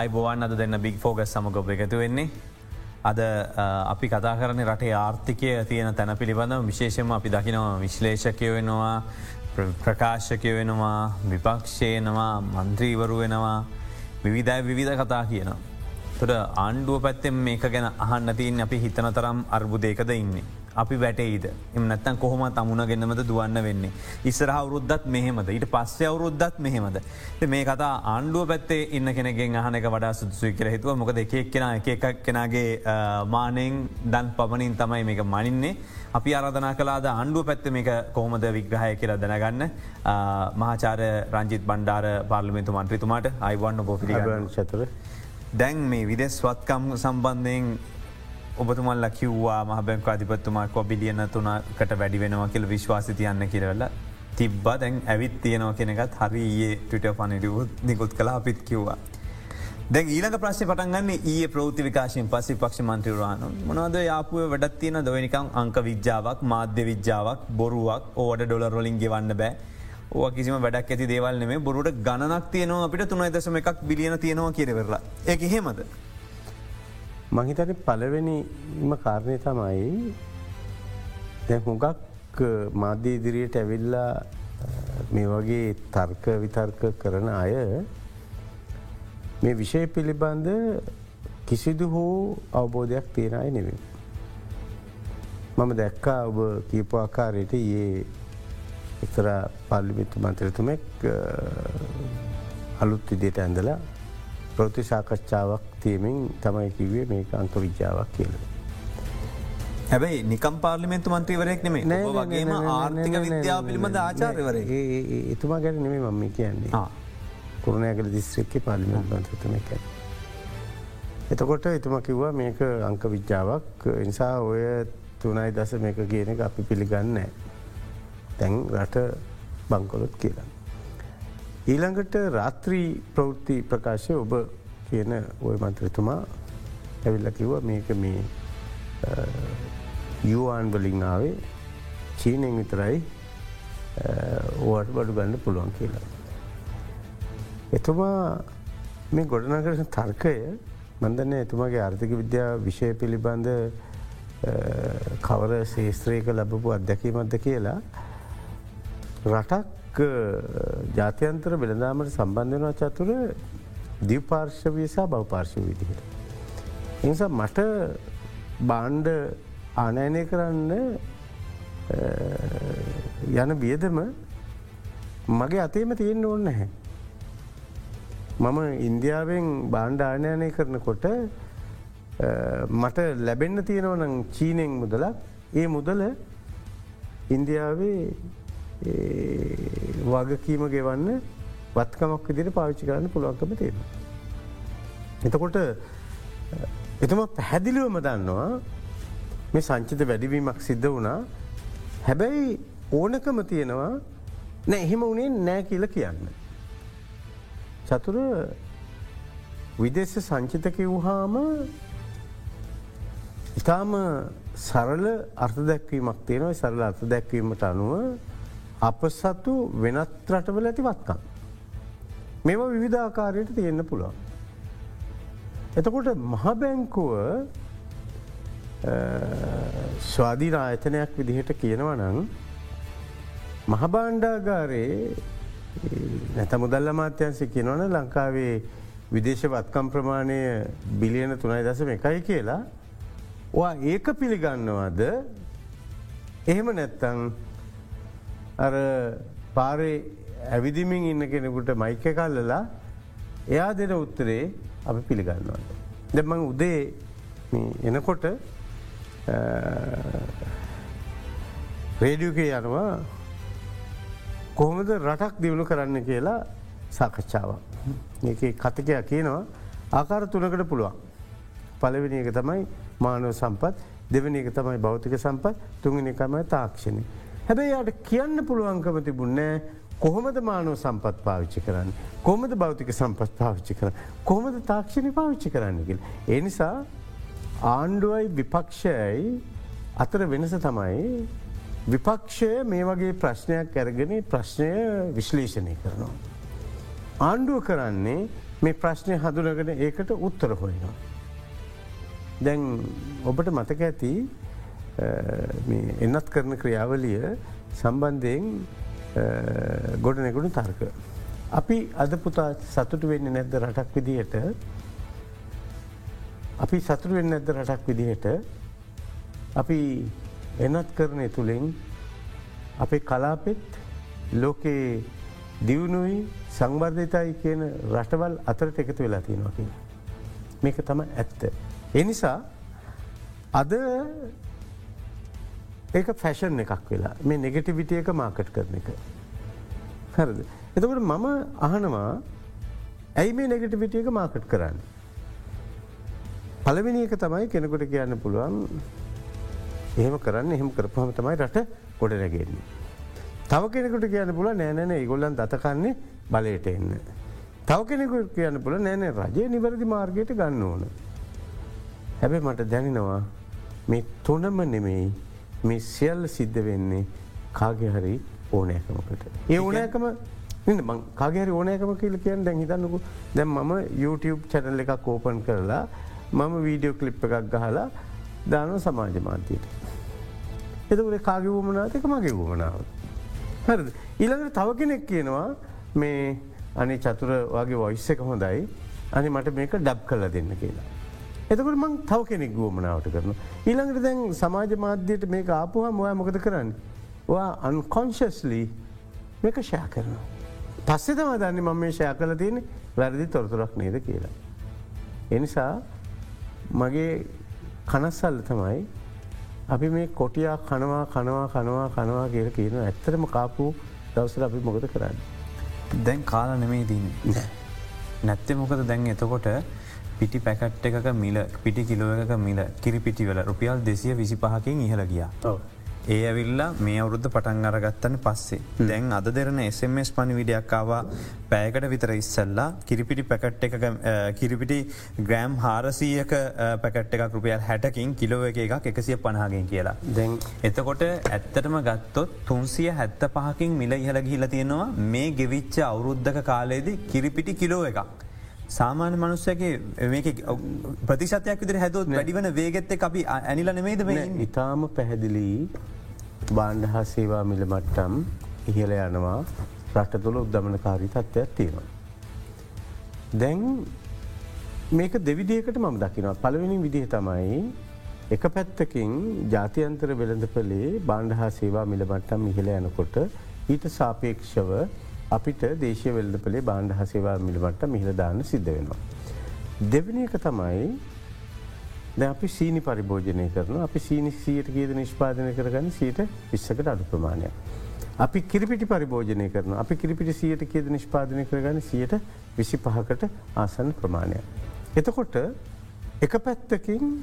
අයිබෝවන් අද දෙන්න බික් ෆෝගස් සමගොප එකතු වෙන්නේ. අද අපි කතා කරන රටේ ආර්ථිකය තියෙන තැන පිළිබඳ විශේෂම අපි දකිනවා විශ්ලේෂකය වෙනවා ප්‍රකාශකය වෙනවා විපක්ෂයනවා මන්ත්‍රීවරු වෙනවා විවිධයි විවිධ කතා කියනවා. තොට ආණ්ඩුව පැත්තෙන් මේක ගැන අහන්න තින් අපි හිතන තරම් අර්බුදයකද ඉන්නේ. අපි වැටයිද එම නැත්තන් කොහොම තමුණ ගෙනමද දුවන්න වෙන්නේ. ඉස්සර අවුරුද්දත් මෙහෙමද ඊට පස්සේ අවුරුද්දත් මෙහෙමද. මේ කතා ආණ්ඩුව පැත්තේ ඉන්න කෙනෙගෙන් අහනක වඩා සුදුසුයි කියර හිතුව මොකද එකක් කෙන එකක් කෙනගේ මානයෙන් දන් පමණින් තමයි මේක මනින්නේ. අපි අරධනා කලාද ආණ්ඩුව පැත්ත මේක කොහොමද විග්‍රහය කියලා දැනගන්න මහාචාර රංජිත් බණ්ඩාර පාර්ලිමෙන්තු මන්ත්‍රතුමාට අයිවන්න බෝපිලි චතර. දැන් මේ විදෙස් වත්කම් සම්බන්ධයෙන් ඔබතුමල්ල කිව්වා මහ බැංක අධිපත්තුමාක් බිලියන තුනකට වැඩි වෙනවා කියල විශ්වාසි තියන්න කියරවල තිබ්බා. දැන් ඇවිත් තියෙනවා කෙනෙකත් හරි ඒ ටට පනිඩියුත් නිකුත් කලා අපිත් කිව්වා. දැ ඊලක ප්‍රශ්ය පටන්ගන්න ඒ ප්‍රෘති විකාශයෙන් පසි පක්ෂ මන්ත්‍රවරාන මොනවද යාපුව වැඩත් තියෙන දවනිකං අංක විද්‍යාවක් මාධ්‍ය විද්‍යාවක් බොරුවක් ඕඩ ඩොලර් රොලින් ගෙවන්න බෑ. ඕ කිසිම වැඩක් ඇති දේවල් නෙේ බොරුට ගණනක් තියනවා අපිට තුනයි දසම එකක් බිලියන තියෙනවා කියරවෙරලා එක හෙමද. මහිතට පලවෙනිම කාරණය තමයි දැ හුඟක් මාධ්‍ය ඉදිරියට ඇවිල්ලා මේ වගේ තර්ක විතර්ක කරන අය මේ විෂය පිළිබඳ කිසිදු හෝ අවබෝධයක් තියෙනයි නෙවේ. මම දැක්කා ඔබ කීපආකාරයට ඒ එක්තර පල්ලිමිත්තු මන්ත්‍රතුමෙක් අලුත් විදියට ඇඳලා ප්‍රෘති සාකච්ඡාවක් තියමින් තමයි කිවේ මේක අංක විද්‍යාවක් කියල. හැබැයි නිකම් පාර්ලිමෙන්තු මන්ත්‍රීවරයෙක් නෙමේ නෑ වගේම ආර්ථික විද්‍යාව පිළිබඳ ආචාර්යවර එතුමා ගැන නෙමේ මම කියන්නේ. කුරුණෑගල දිස්ත්‍රික්ක පාලිමෙන්ත් මන්ත්‍රතම එක. එතකොට එතුම කිව්වා මේක අංක විද්‍යාවක්. නිසා ඔය තුනයි දස මේක කියන එක අපි පිළිගන්න තැන් රට බංකොලොත් කියලා. ඊළඟට රාත්‍රී ප්‍රවෘත්ති ප්‍රකාශය ඔබ කියන ඔය මන්ත්‍රතුමා ඇවිල්ල කිව්ව මේක මේ යුවාන් වලිංාවේ චීනෙන් විතරයි ඕට බඩු ගන්න පුළුවන් කියලා. එතුමා මේ ගොඩනගරන තර්කය මන්දන්න එතුමාගේ ආර්ථික විද්‍යා විෂය පිළිබඳ කවර ශේස්ත්‍රයක ලබපු අත්දැකීමත්ද කියලා රටක් ජාත්‍යන්තර වෙළදාමට සම්බන්ධනවා චතුර දිව්පාර්ශවයසා බවපාර්ශව විදිහට. එනිසා මට බාණ්ඩ ආනයනය කරන්න යන බියදම මගේ අතේම තියෙන්න්න ඕන්න හැ. මම ඉන්දියාවෙන් බාණ්ඩ ආනයනය කරනකොට මට ලැබෙන්න්න තියෙනවනම් චීනෙන් මුදලක් ඒ මුදල ඉන්දියාවේ වගකීම ගෙවන්න වත්කමක් විදිට පාවිච්චි කරන්න පුළුවන්කම තියෙන. එතකොට එතුම පැහැදිලිවම දන්නවා මේ සංචිත වැඩිවීමක් සිද්ධ වුණා හැබැයි ඕනකම තියෙනවා නෑ එහෙම වනේ නෑ කියල කියන්න. චතුර විදේශ සංචිතක වූහාම ඉතාම සරල අර්ථ දැක්වීමක් තියෙනවා සරල අර්ථ දැක්වීමට අනුව අප සතු වෙනත් රටවල ඇති වත්කම්. මෙම විවිධාකාරයට තියෙන්න්න පුළුවන්. එතකොට මහබැංකුව ස්වාධීන ආයතනයක් විදිහට කියනවනං මහබාණ්ඩාගාරයේ නැත මුදල්ල මාත්‍යන්සි කියනවන ලංකාවේ විදේශ වත්කම් ප්‍රමාණය බිලියන තුනයි දසම එකයි කියලා ඒක පිළිගන්නවාද එහෙම නැත්තං අර පාරේ ඇවිදිමින් ඉන්න කෙනෙකුට මයික කල්ලලා එයා දෙන උත්තරේ අපි පිළිගන්නවන්න. දෙමං උදේ එනකොට රේඩියුකේ යනවා කොහොමද රටක් දියුණු කරන්න කියලා සාකච්ඡාව. ඒක කතකයක් කියනවා ආකාර තුනකට පුළුවන්. පලවෙනි එක තමයි මානව සම්පත් දෙවනි එක තමයි භෞතික සම්පත් තුන්ගෙන එකමයි තාක්ෂණය. හැබැයි යට කියන්න පුළුවන්කම තිබුන්නෑ කොහොමද මානව සම්පත් පාවිච්චි කරන්න. කොමද භෞතික සම්පත් පාවිච්චි කර. කොමද තාක්ෂණි පාවිච්චි කරන්නකිල්. ඒ නිසා ආණ්ඩුවයි විපක්ෂයයි අතර වෙනස තමයි විපක්ෂය මේ වගේ ප්‍රශ්නයක් ඇරගෙන ප්‍රශ්නය විශ්ලේෂණය කරනවා. ආණ්ඩුව කරන්නේ මේ ප්‍රශ්නය හඳුනගෙන ඒකට උත්තර හොයනවා. දැන් ඔබට මතක ඇති එන්නත් කරන ක්‍රියාවලිය සම්බන්ධයෙන් ගොඩනෙගුණු තර්ක. අපි අද පුතා සතුට වෙන්න නැද්ද රටක් විදිහට අපි සතුට වෙන්න නැද්ද රටක් විදිහට අපි එනත් කරනය තුළින් අපේ කලාපෙත් ලෝකයේ දියුණුයි සංවර්ධතයි කියන රටවල් අතරට එකතු වෙලා තියෙනවා. මේක තම ඇත්ත. එනිසා අද ඒක ෆැෂන් එකක් වෙලා මේ නෙගටිවිටිය එක මාකට් කරන එක. හරද. එතකට මම අහනවා ඇයි මේ නෙගටිවිටිය එක මාකට් කරන්න. පලවෙනි එක තමයි කෙනෙකුට කියන්න පුළුවන් එහෙම කරන්න එහෙම කරපහම තමයි රට ගොඩ නැගෙන්නේ. තව කෙනෙකුට කියන්න පුල නෑනන ඒගොල්ලන් දතකන්නේ බලයට එන්න. තව කෙනෙකුට කියන්න පුල නෑන රජය නිවැරදි මාර්ගයට ගන්න ඕන. හැබැ මට දැනෙනවා මේ තුනම නෙමෙයි මේ සියල්ල සිද්ධ වෙන්නේ කාගේ හරි ඕනෑකමකට. ඒ ඕනෑකම කාගේ ඕනෑකම කියල කියෙන් දැන් හිතන්නකු දැන් මම YouTube චැනල් එකක් කෝපන් කරලා මම වීඩියෝ කලිප් එකක් ගහලා දාන සමාජ මාධ්‍යයට. එතකට කාගේ වුමනාතක මගේ වුමනාව. හරද. ඊළඟට තව කෙනෙක් කියනවා මේ අනි චතුර වගේ වොයිස්ස එක හොඳයි අනි මට මේක ඩබ් කල දෙන්න කියලා. එතකට මං තව කෙනෙක් ගුවමනාවට කරන. ඊළඟට දැන් සමාජ මාධ්‍යයට මේක ආපුහම ඔය මොකද කරන්න. වා අන්කොන්ශස්ලි මේක ෂෑ කරනවා. පස්සෙ තම දන්න මම මේ ෂය කල තියෙන වැරදි තොරතුරක් නේද කියලා. එනිසා මගේ කනස්සල්ල තමයි අපි මේ කොටියා කනවා කනවා කනවා කනවා කියල කියන ඇත්තරම කාපු දවසර අපි මොකද කරන්න. දැන් කාල නෙමේ දීම. නැත්තේ මොකද දැන් එතකොට පිටි පැකට් එකක මිල පිටි කිලෝ එකක මිල කිරිපිටිවල රුපියල් දෙසිය විසි පහකින් ඉහල ගියා. ඒ ඇවිල්ලා මේ අවුද්ධ පටන් අරගත්තන පස්සේ. දැන් අද දෙරන SMS පනි විඩියක්කාවා පෑකට විතර ඉස්සල්ලා කිරිපිටි පැකට් එක කිරිපිටි ග්‍රෑම් හාරසීයක පැකට් එක රුපියල් හැටකින් කිලෝ එක එකක් එකසිය පණහගෙන් කියලා. දැන් එතකොට ඇත්තටම ගත්තොත් තුන්සිය හැත්ත පහකින් මිල ඉහල ගිහිල තියෙනවා මේ ගෙවිච්ච අවුරුද්ධක කාලයේද කිරිපිටි කිලෝ එකක්. සාමාන්‍ය මනුස්සයගේ මේක ප්‍රතිශතයක් විදිර හැදොත් වැඩිවන වේගෙත්ත අපි ඇනිල නෙමේද මේ ඉතාම පැහැදිලි බාණ්ඩ හා සේවා මිල මට්ටම් ඉහල යනවා. රට තුළ උද්දමනකාරී තත්ත්වයක් තියෙනවා. දැන් මේක දෙවිදිකට මම දකිනවා. පළවෙනි විදිහ තමයි එක පැත්තකින් ජාතියන්තර වෙළඳපලේ බාණ්ඩ හා සේවා මිල මට්ටම් ඉහල යනකොට ඊට සාපේක්ෂව අපිට දේශය වෙල්දපලේ බාණ්ඩ හසේවා මිලිමට මිහිලදාන්න සිද්ධ වෙනවා. දෙවනි එක තමයි ද අපි සීනි පරිභෝජනය කරන අපි සීනි සියට කියද නිෂ්පාදනය කරගන්න සීට විස්සකට අඩු ප්‍රමාණයක්. අපි කිරිපිටි පරිභෝජනය කරන අපි කිරිපිටි සියට කියද නිෂ්පාදනය කරගන්න සියට විසි පහකට ආසන්න ප්‍රමාණයක්. එතකොට එක පැත්තකින්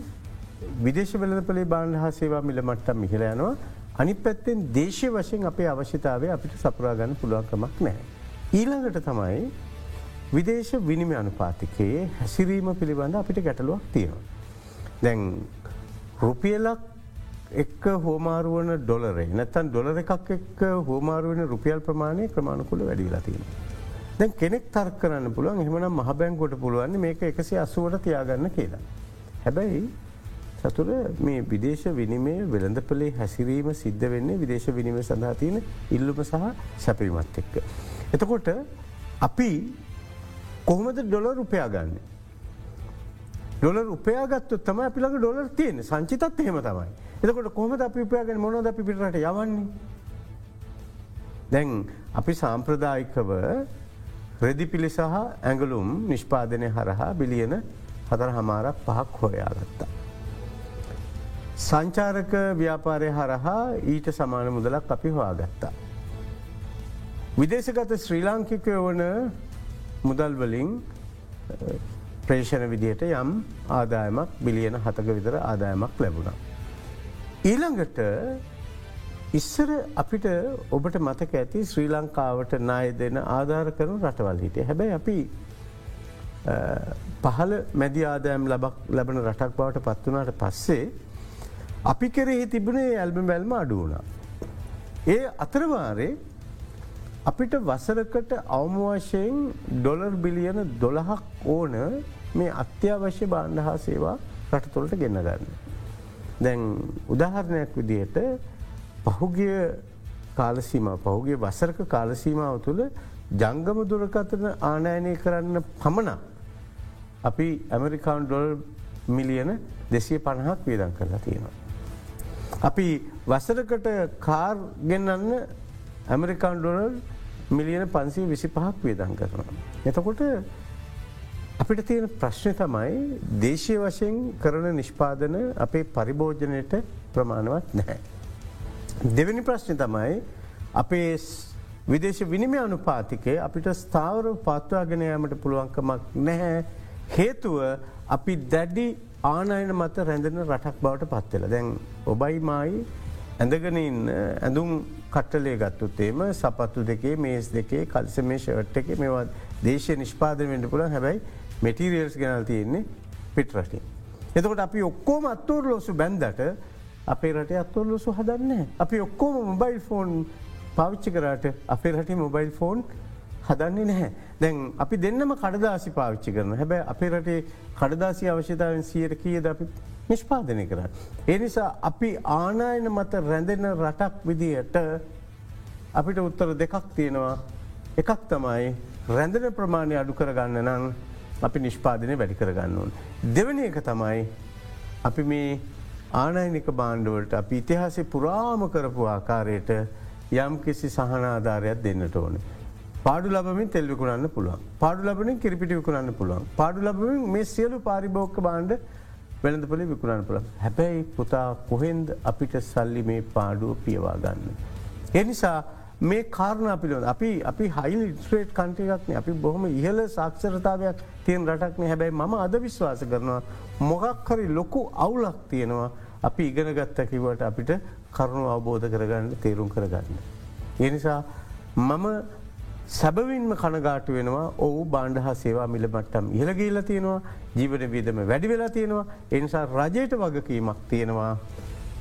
විදේශ වෙලපලේ බාණ්ඩ හා සේවා මිල මට්ටම් මිහිල යනවා අනි පැත්තෙන් දේශය වශයෙන් අපේ අවශ්‍යතාවය අපිට සපුරාගන්න පුළුවන්කමක් නෑ. ඊළඟට තමයි විදේශ විනිම අනුපාතිකයේ හැසිරීම පිළිබඳ අපිට ගැටලුවක් තියෙනවා. දැන් රුපියලක් එක්ක හෝමාරුවන ඩොලරේ නැතන් ඩොලර එකක් එක්ක හෝමාරුවන රුපියල් ප්‍රමාණය ක්‍රමාණකුල වැඩිලා තියෙන. දැන් කෙනෙක් තර්ක කරන්න පුළුවන් එහමනම් මහබැංකොට පුළුවන්නේ මේක එකසි අසුවට තියාගන්න කියලා. හැබැයි සතුර මේ විදේශ විනිමේ වෙළඳපලේ හැසිරීම සිද්ධ වෙන්නේ විදේශ විනිම සඳහා තියෙන ඉල්ලුම සහ සැපීමත් එක්ක. එතකොට අපි කොහොමද ඩොලර් රුපයා ගන්න. ඩොලර් උපයාගත්තු තම අපිළඟ ඩොලර් තියෙන සංචිතත් එහෙම තමයි. එතකොට කොහමද අපි උපයාගෙන මොනොද අපි පිටට යවන්නේ. දැන් අපි සාම්ප්‍රදායිකව රෙදිපිලි සහ ඇඟලුම් නිෂ්පාදනය හරහා බිලියන හතර හමාරක් පහක් හොයාගත්තා. සංචාරක ව්‍යාපාරය හරහා ඊට සමාන මුදලක් අපි හොයාගත්තා. විදේශගත ශ්‍රී ලාංකිකය වන මුදල්වලින් ප්‍රේෂණ විදියට යම් ආදායමක් බිලියන හතක විතර ආදායමක් ලැබුණ. ඊළඟට ඉස්සර අපිට ඔබට මතක ඇති ශ්‍රී ලංකාවට නාය දෙන ආධාර කරන රටවල් හිටිය හැබැයි අපි පහල මැදි ආදායම් ලබන රටක් බවට පත්වනාට පස්සේ අපි කෙරෙහි තිබුණේ ඇල්බ බැල්ම අඩු වුණා. ඒ අතරවාරේ අපිට වසරකට අවම වශයෙන් ඩොලර් බිලියන දොළහක් ඕන මේ අත්‍යවශ්‍ය බාණ්ඩ හා සේවා රටතුොලට ගෙන්න්න ගන්න. දැන් උදාහරණයක් විදිහට පහුගිය කාලසීම පහුගේ වසරක කාලසීමාව තුළ ජංගම දුරකතන ආනයනය කරන්න පමණ අපි ඇමරිකාන් ඩොල් මිලියන දෙසිය පණහක් වේදන් කරලා තියෙනවා. අපි වසරකට කාර් ගෙන්න්න ඇමරිකාන් ඩොනල් මිලියන පන්සිය විසි පහක් වේදන් කරනවා. එතකොට අපිට තියෙන ප්‍රශ්නය තමයි දේශය වශයෙන් කරන නිෂ්පාදන අපේ පරිභෝජනයට ප්‍රමාණවත් නැහැ. දෙවැනි ප්‍රශ්නය තමයි අපේ විදේශ විනිමය අනුපාතිකය අපිට ස්ථාවර පත්වාගෙන යාමට පුළුවන්කමක් නැහැ. හේතුව අපි දැඩි ආනයන මත රැඳෙන රටක් බවට පත්වෙල. දැන් ඔබයි මයි ඇඳගෙන ඉන්න ඇඳුම් කට්ටලේ ගත්තුත්තේම සපත්තු දෙකේ මේස් දෙකේ කල්ස මේ ෂට් එක මේවා දේශය නිෂ්පාදනයට පුළන් හැබැයි මෙටිරියල්ස් ගැනල් තියෙන්නේ පිටරටින්. එතකොට අපි ඔක්කෝම අත්තෝර ලොසු බැන්දට අපේ රට අත්තොර ලොසු හදන්න. අපි ඔක්කෝම මොබයිල් ෆෝන් පාවිච්චි කරට අපේ රටි මොබයිල් ෆෝන් හදන්නේ නැහැ. දැන් අපි දෙන්නම කඩදාසි පාවිච්චි කරන හැබැ අපේ රටේ කඩදාසි අවශ්‍යතාවෙන් සියයට කියද අපි නිෂ්පාදනය කර. ඒ නිසා අපි ආනායන මත රැඳෙන රටක් විදියට අපිට උත්තර දෙකක් තියෙනවා එකක් තමයි රැඳෙන ප්‍රමාණය අඩු කරගන්න නම් අපි නිෂ්පාදනය වැඩි කරගන්න ඕන්. දෙවනි එක තමයි අපි මේ ආනයනික බාණ්ඩවලට අපි ඉතිහාසේ පුරාම කරපු ආකාරයට යම් කිසි සහනාධාරයක් දෙන්නට ඕන. පාඩු ලබමින් තෙල් විකුණන්න පුළුවන්. පාඩු ලබනින් කිරිපිටි විකුණන්න පුළුවන්. පාඩු ලබමින් මේ සියලු පාරිභෝක බාණ්ඩ වෙළඳපොලි විකුණන්න පුළ හැබැයි පුතා කොහෙන්ද අපිට සල්ලි මේ පාඩුව පියවා ගන්න. එනිසා මේ කාරණ පිළිබඳ අපි අපි හයිල් ඉස්ට්‍රේට් කන්ටයක්න අපි බොහොම ඉහල සාක්ෂරතාවයක් තියෙන් රටක්න හැබැයි ම අද විශ්වාස කරනවා මොගක් හරි ලොකු අවුලක් තියෙනවා අපි ඉගෙන ගත්තකිවට අපිට කරුණු අවබෝධ කරගන්න තේරුම් කරගන්න. එනිසා මම සැබවින්ම කනගාට වෙනවා ඔහු බාණ්ඩ හා සේවා මිල මට්ටම් ඉහළගේල්ල තියෙනවා ජීවන විදම වැඩි වෙලා තියෙනවා. එනිසා රජයට වගකීමක් තියෙනවා.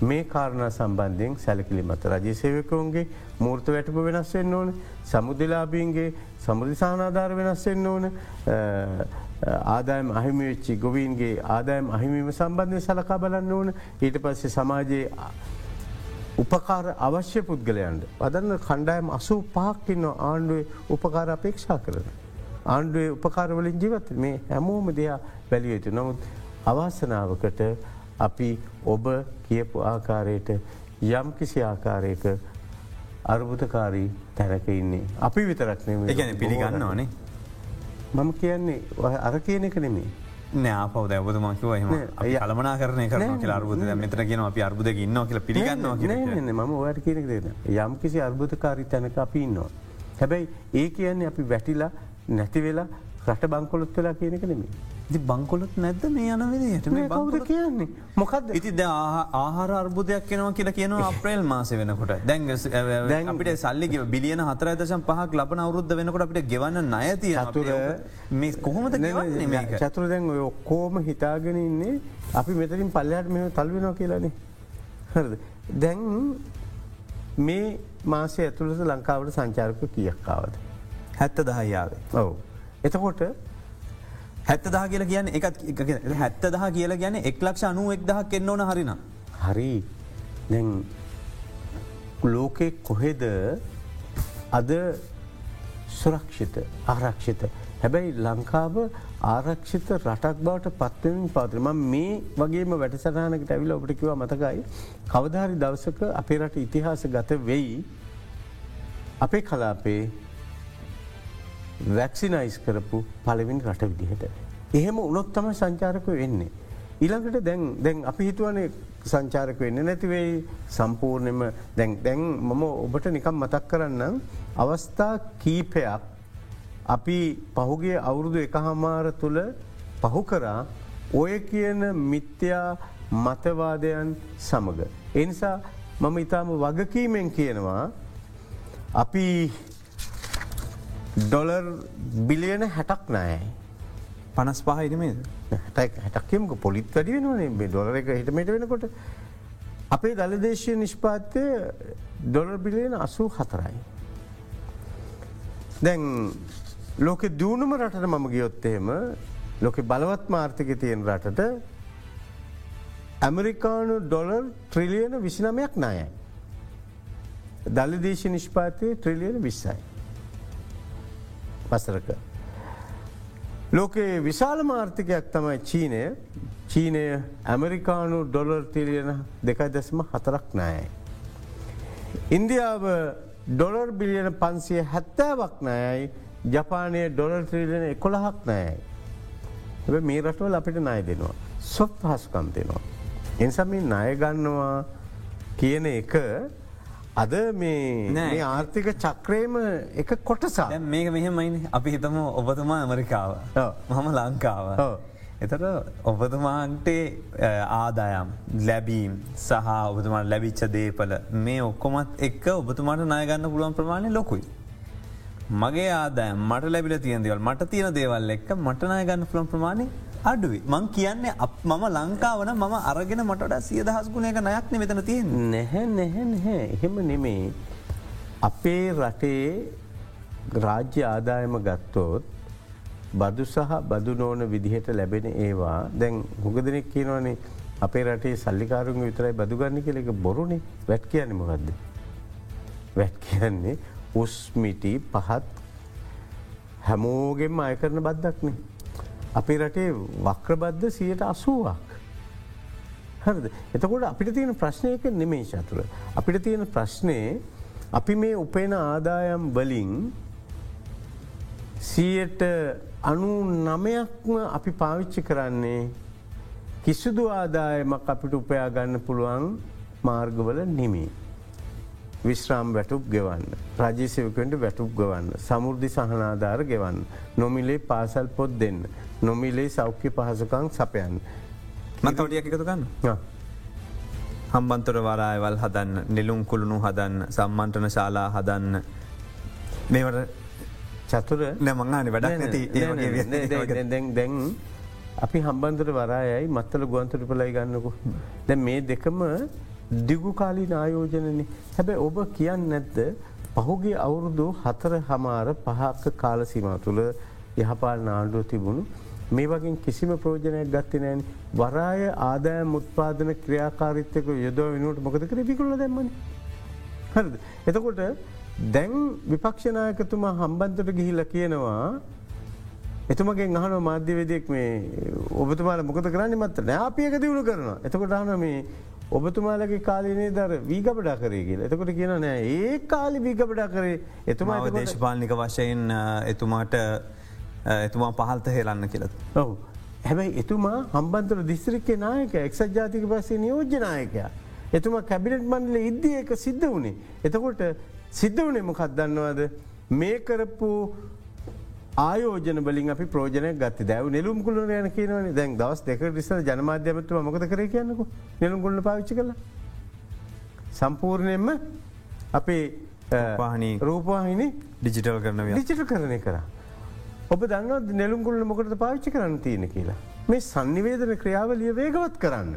මේ කාරණ සම්බන්ධයෙන් සැලකිලි මත රජය සේවකවන්ගේ මූර්ත වැටප වෙනස් වෙන්න ඕන සමුදලාබීන්ගේ සමුදි සානාධාර වෙනස් වෙන්න ඕන ආදායම් අහිමිවෙච්චි ගොවීන්ගේ ආදායම් අහිමීම සම්බන්ධය සලකා බලන්න ඕන. ඊට පස්සේ සමාජයේ උපකාර අවශ්‍ය පුද්ගලයන්ට අදන්න කණ්ඩායම් අසූ පහක්කින්න ආණ්ඩුවේ උපකාර අපේක්ෂා කරන. ආණ්ඩුවේ උපකාරවලින් ජීවත් මේ හැමෝම දෙයා බැලියයුතු නමුත් අවාසනාවකට අපි ඔබ කියපු ආකාරයට යම් කිසි ආකාරයක අර්බුතකාරී තැනක ඉන්නේ. අපි විතරක්නේ ගැන පිළිගන්න ඕනේ. මම කියන්නේ අර කියන එක නෙමේ. නෑපව දැවද මකිව හ කලමනා කරන කර අර්බුද මෙතර කියන අපි අර්බුද ඉන්න කියල පිළිගන්න ම ඔයට කියන දෙන යම් කිසි අර්බුතකාරී තැනක අපි ඉන්නවා. හැබැයි ඒ කියන්නේ අපි වැටිලා නැතිවෙලා රට බංකොලොත් වෙලා කියනක නෙමේ. බංකොලොත් නැද්ද මේ යන විදිහට? මේ බෞද කියන්නේ? මොකක්ද ඉති ද ආහාර අර්බුදයක් කෙනවා කියලා කියනවා අප්‍රේල් මාස වෙනකොට. දැන් අපිට සල්ලි බිලියන හතර දශම් පහක් ලබන අවරුද්ධ වෙනකොට අපිට ගෙවන්න නයතිය තුර මේ කොහොමද චතුර දැන් ඔය ඔක්කෝම හිතාගෙන ඉන්නේ අපි මෙතරින් පල්ලයාට මෙ තල්වෙනවා කියලානේ. හරද? දැන් මේ මාසය ඇතුළට ලංකාවට සංචාරක කියක්කාවද හැත්ත දහයාවේ ඔවු. එතකොට හැත්ත දහ කියල කියන්න එකත් හැත්ත දහ කියල ගැන එක් ලක්ෂ අනුව එක් දහක් එන්න ඕන හරින. හරි ලෝකෙ කොහෙද අද සුරක්ෂිත ආරක්ෂිත. හැබැයි ලංකාව ආරක්ෂිත රටක් බවට පත්වෙන් පාතරම මේ වගේම වැඩසටහනකට ඇවිල ඔබට කිව මතකයි. කවධාරි දවසක අපේ රට ඉතිහාස ගත වෙයි අපේ කලාපේ වැක්සිනයිස් කරපු පලවින් රට විදිහට. එහෙම උනොත් තම සංචාරක වෙන්නේ. ඊළඟට දැන් දැන් අපි හිතුවනේ සංචාරක වෙන්න නැතිවෙයි සම්පූර්ණයම දැන් දැන් මම ඔබට නිකම් මතක් කරන්න අවස්ථා කීපයක් අපි පහුගේ අවුරුදු එක හමාර තුළ පහු කරා ඔය කියන මිත්‍යා මතවාදයන් සමඟ. එනිසා මම ඉතාම වගකීමෙන් කියනවා අපි ඩොලර් බිලියන හැටක් නෑ පනස් පහහිටමේ හැටක්කමක පොලිත් වැඩි වෙනවනේ ඩොලර එක හිටමට වෙනකොට අපේ දළදේශය නිෂ්පාත්‍යය ඩොලර් බිලියන අසූ හතරයි. දැන් ලෝකෙ දියුණුම රටට මම ගියොත්තේම ලෝකෙ බලවත් මාර්ථක තියෙන රටට ඇමරිකානු ඩොලර් ට්‍රිලියන විසිනමයක් නායයි. දල්ලදේශ නිෂ්පාතය ට්‍රිලියන විස්සයි. පසරක. ලෝකයේ විශාල මාර්ථකයක් තමයි චීනය චීනය ඇමරිකානු ඩොලර් තිලියන දෙකයි දැස්ම හතරක් නෑයි. ඉන්දියාව ඩොලර් බිලියන පන්සිය හැත්තෑවක් නෑයි ජපානය ඩොලර් ත්‍රීලියන එකොළහක් නෑයි. ඇ මේ රටවල් අපිට නය දෙනවා. සොප් පහසුකම් දෙනවා. එනිසම ණයගන්නවා කියන එක අද මේ ආර්ථික චක්‍රයම එක කොටසා මේක මෙහෙමයින. අපි හිතම ඔබතුමා ඇමරිකාව. මහම ලංකාව. එතට ඔබතුමාන්ට ආදායම් ලැබීම් සහ ඔබතුමාට ලැබිච්ච දේපල මේ ඔක්කොමත් එක්ක ඔබතුමාට නායගන්න පුළුවන් ප්‍රමාණය ලොකුයි. මගේ ආදාය මට ලැබිල තියන් දෙවල් මට තියෙන දේවල් එක්ක මටනාය ගන්න පුළන් ප්‍රමාණය අඩුවයි මං කියන්නේ අප මම ලංකාවන මම අරගෙන මට සිය දහස් ගුණයක නයක්න මෙතන තිය නැහැ නැහැ නැහැ. එහෙම නෙමේ අපේ රටේ රාජ්‍ය ආදායම ගත්තෝත් බදු සහ බදු නෝන විදිහට ලැබෙන ඒවා. දැන් හුගදනෙක් කියනවනේ අපේ රටේ සල්ලිකාරුන් විතරයි බදුගන්න කෙලෙක බොරුණේ වැට් කියන්න මොකක්ද. වැට් කියන්නේ උස්මිටි පහත් හැමෝගෙන්ම අය කරන බද්දක්නේ. අපේ රටේ වක්‍රබද්ධ සියට අසුවක්. හරද එතකොට අපිට තියෙන ප්‍රශ්නයක නෙමේ ශතුර. අපිට තියෙන ප්‍රශ්නය අපි මේ උපේන ආදායම් වලින් සීයට අනු නමයක්ම අපි පාවිච්චි කරන්නේ කිසිදු ආදායමක් අපිට උපයා ගන්න පුළුවන් මාර්ගවල නෙමේ. විශ්‍රාම් වැටුප් ගෙවන්න. රජසයකට වැටුප් ගවන්න. සමුෘද්ධි සහනාධාර ගෙවන්න. නොමිලේ පාසල් පොත් දෙන්න. නොමිලේ සෞඛ්‍ය පහසුකං සපයන්න. මතවටිය එකතු ගන්න හම්බන්තොර වරායවල් හදන්න නිලුම් කුළුණු හදන්න සම්මන්ටන ශාලා හදන්න. මේවට චතුර නැමංගානි වැඩක් නැති. දැන් අපි හම්බන්තර වරායයි මත්තල ගුවන්තුර පලයි ගන්නකු. දැ මේ දෙකම දිගු කාලී නායෝජනන හැබැ ඔබ කියන්න නැද්ද? පහුගේ අවුරුදු හතර හමාර පහක්ක කාලසීම තුළ යහපාල නාණ්ඩුව තිබුණු මේ වගේ කිසිම ප්‍රෝජනයක් ගත්ති නෑන වරාය ආදාය මුත්පාදන ක්‍රියාකාරිත්තක යොදව වෙනුවට මොකද කර විකුල්ල දැම්මන. හරද. එතකොට දැන් විපක්ෂනායකතුමා හම්බන්තට ගිහිල්ල කියනවා එතුමගේ අහන මාධ්‍යවේදයෙක් මේ ඔබතුමාල මොකද කරන්න මත්ත නෑපියක දියුණු කරනවා. එතකොට අහන මේ ඔබතුමාලගේ කාලනේ දර වීගබඩා කරේ කියල එතකොට කියන නෑ ඒ කාලි වීගබඩා කරේ එතුමා දේශපාලික වශයෙන් එතුමාට එතුමා පහල්ත හෙලන්න කියලත්. ඔවු. හැබැයි එතුමා හම්බන්තර දිස්ත්‍රික්කේ නායක එක්සත් ජාතික පසේ නියෝජනායකයා. එතුමා කැබිනට් මන්ඩල ඉද්දිය එක සිද්ධ වුණේ. එතකොට සිද්ධ වනේ මොකක් දන්නවාද මේ කරපු ආයෝජන බලින් අපි ප්‍රෝජනය ගත් දැව නෙලුම් කුල යන කියනවන දැන් දවස් දෙක රිස ජනමාධ්‍යමත්ව මොකද කර කියන්නක නෙලුම් ගුල්ල පාවිච්චි කළ සම්පූර්ණයෙන්ම අපේ පාහනි රූපවාහිනි ඩිජිටල් කරන ඩිජිට කරණය කරා. ඔබ දන්න නෙළුම්ගුල්ල මොකට පාච්චි කරන්න තියෙන කියලා. මේ සංනිවේදන ක්‍රියාවලිය වේගවත් කරන්න.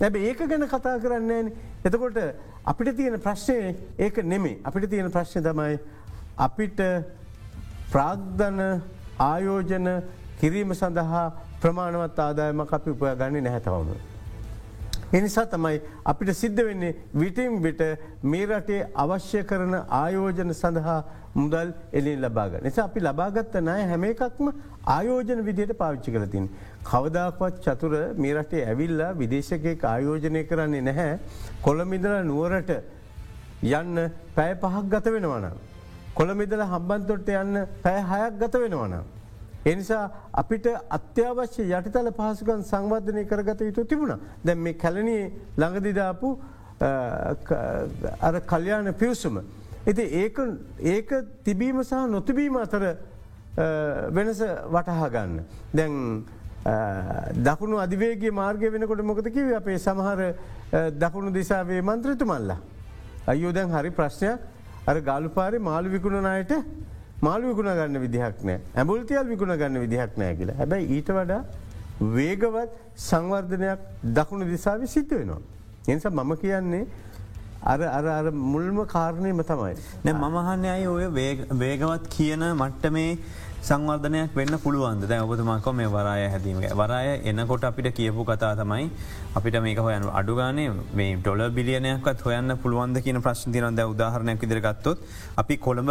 ඇැබ ඒක ගැන කතා කරන්න එතකොට අපිට තියෙන ප්‍රශ්නය ඒක නෙමේ අපිට තියෙන ප්‍රශ්න තමයි අපිට ප්‍රාග්ධන ආයෝජන කිරීම සඳහා ප්‍රමාණවත් ආදායමක් අපි උපය ගන්නේ නැහැතවුණු. එනිසා තමයි අපිට සිද්ධ වෙන්නේ විටිම් විට මේ රටේ අවශ්‍ය කරන ආයෝජන සඳහා මුදල් එලින් ලබාග. නිසා අපි ලබාගත්ත නය හැම එකක්ම ආයෝජන විදියට පාවිච්චි කරතින්. කවදක්වත් චතුර මේ රටේ ඇවිල්ලා විදේශකයෙක් ආයෝජනය කරන්නේ නැහැ. කොළමිදල නුවරට යන්න පැය පහක් ගත වෙනවන. කොළමිදල හම්බන්තොට යන්න පැය හයක් ගත වෙනවන. එනිසා අපිට අත්‍යවශ්‍ය යටිතල පහසුකන් සංවර්ධනය කරගත යුතු තිබුණ. දැන් මේ කැලනී ළඟදිදාපු අර කල්්‍යයාන පිවසුම. ඇති ඒක තිබීම සහ නොතිබීම අතර වෙනස වටහා ගන්න. දැන් දකුණු අධිවේගේ මාර්ගය වෙනකොට මොකද කිව අපේ සමහර දකුණු දිසාවේ මන්ත්‍රතුමල්ලා. අයෝ දැන් හරි ප්‍රශ්නයක් අර ගාලු පාරි මාළු විකුණ අයට මාළු විකුණ ගන්න විදිහක් නෑ ඇඹුල්තියල් විකුණ ගන්න විදිහක් නෑ කියලා හැබැයි ඊට වඩා වේගවත් සංවර්ධනයක් දකුණු දිසාව සිද්ධ වෙනවා. එනිසා මම කියන්නේ අර අර අර මුල්ම කාරණයම තමයි. නැ මමහන්න අයි ඔය වේගවත් කියන මට්ට මේ සංවර්ධනයක් වෙන්න පුළුවන්ද? දැ ඔබතුමාකො මේ වරාය හැදීම? වරාය එනකොට අපිට කියපු කතා තමයි අපිට මේක හොයන අඩුගානේ මේ ඩොල බිලියනයක්ත් හොයන්න පුළුවන්ද කියන ප්‍රශ්න තිනද උදාහරණයක් විදිරගත්තොත් අපි කොළඹ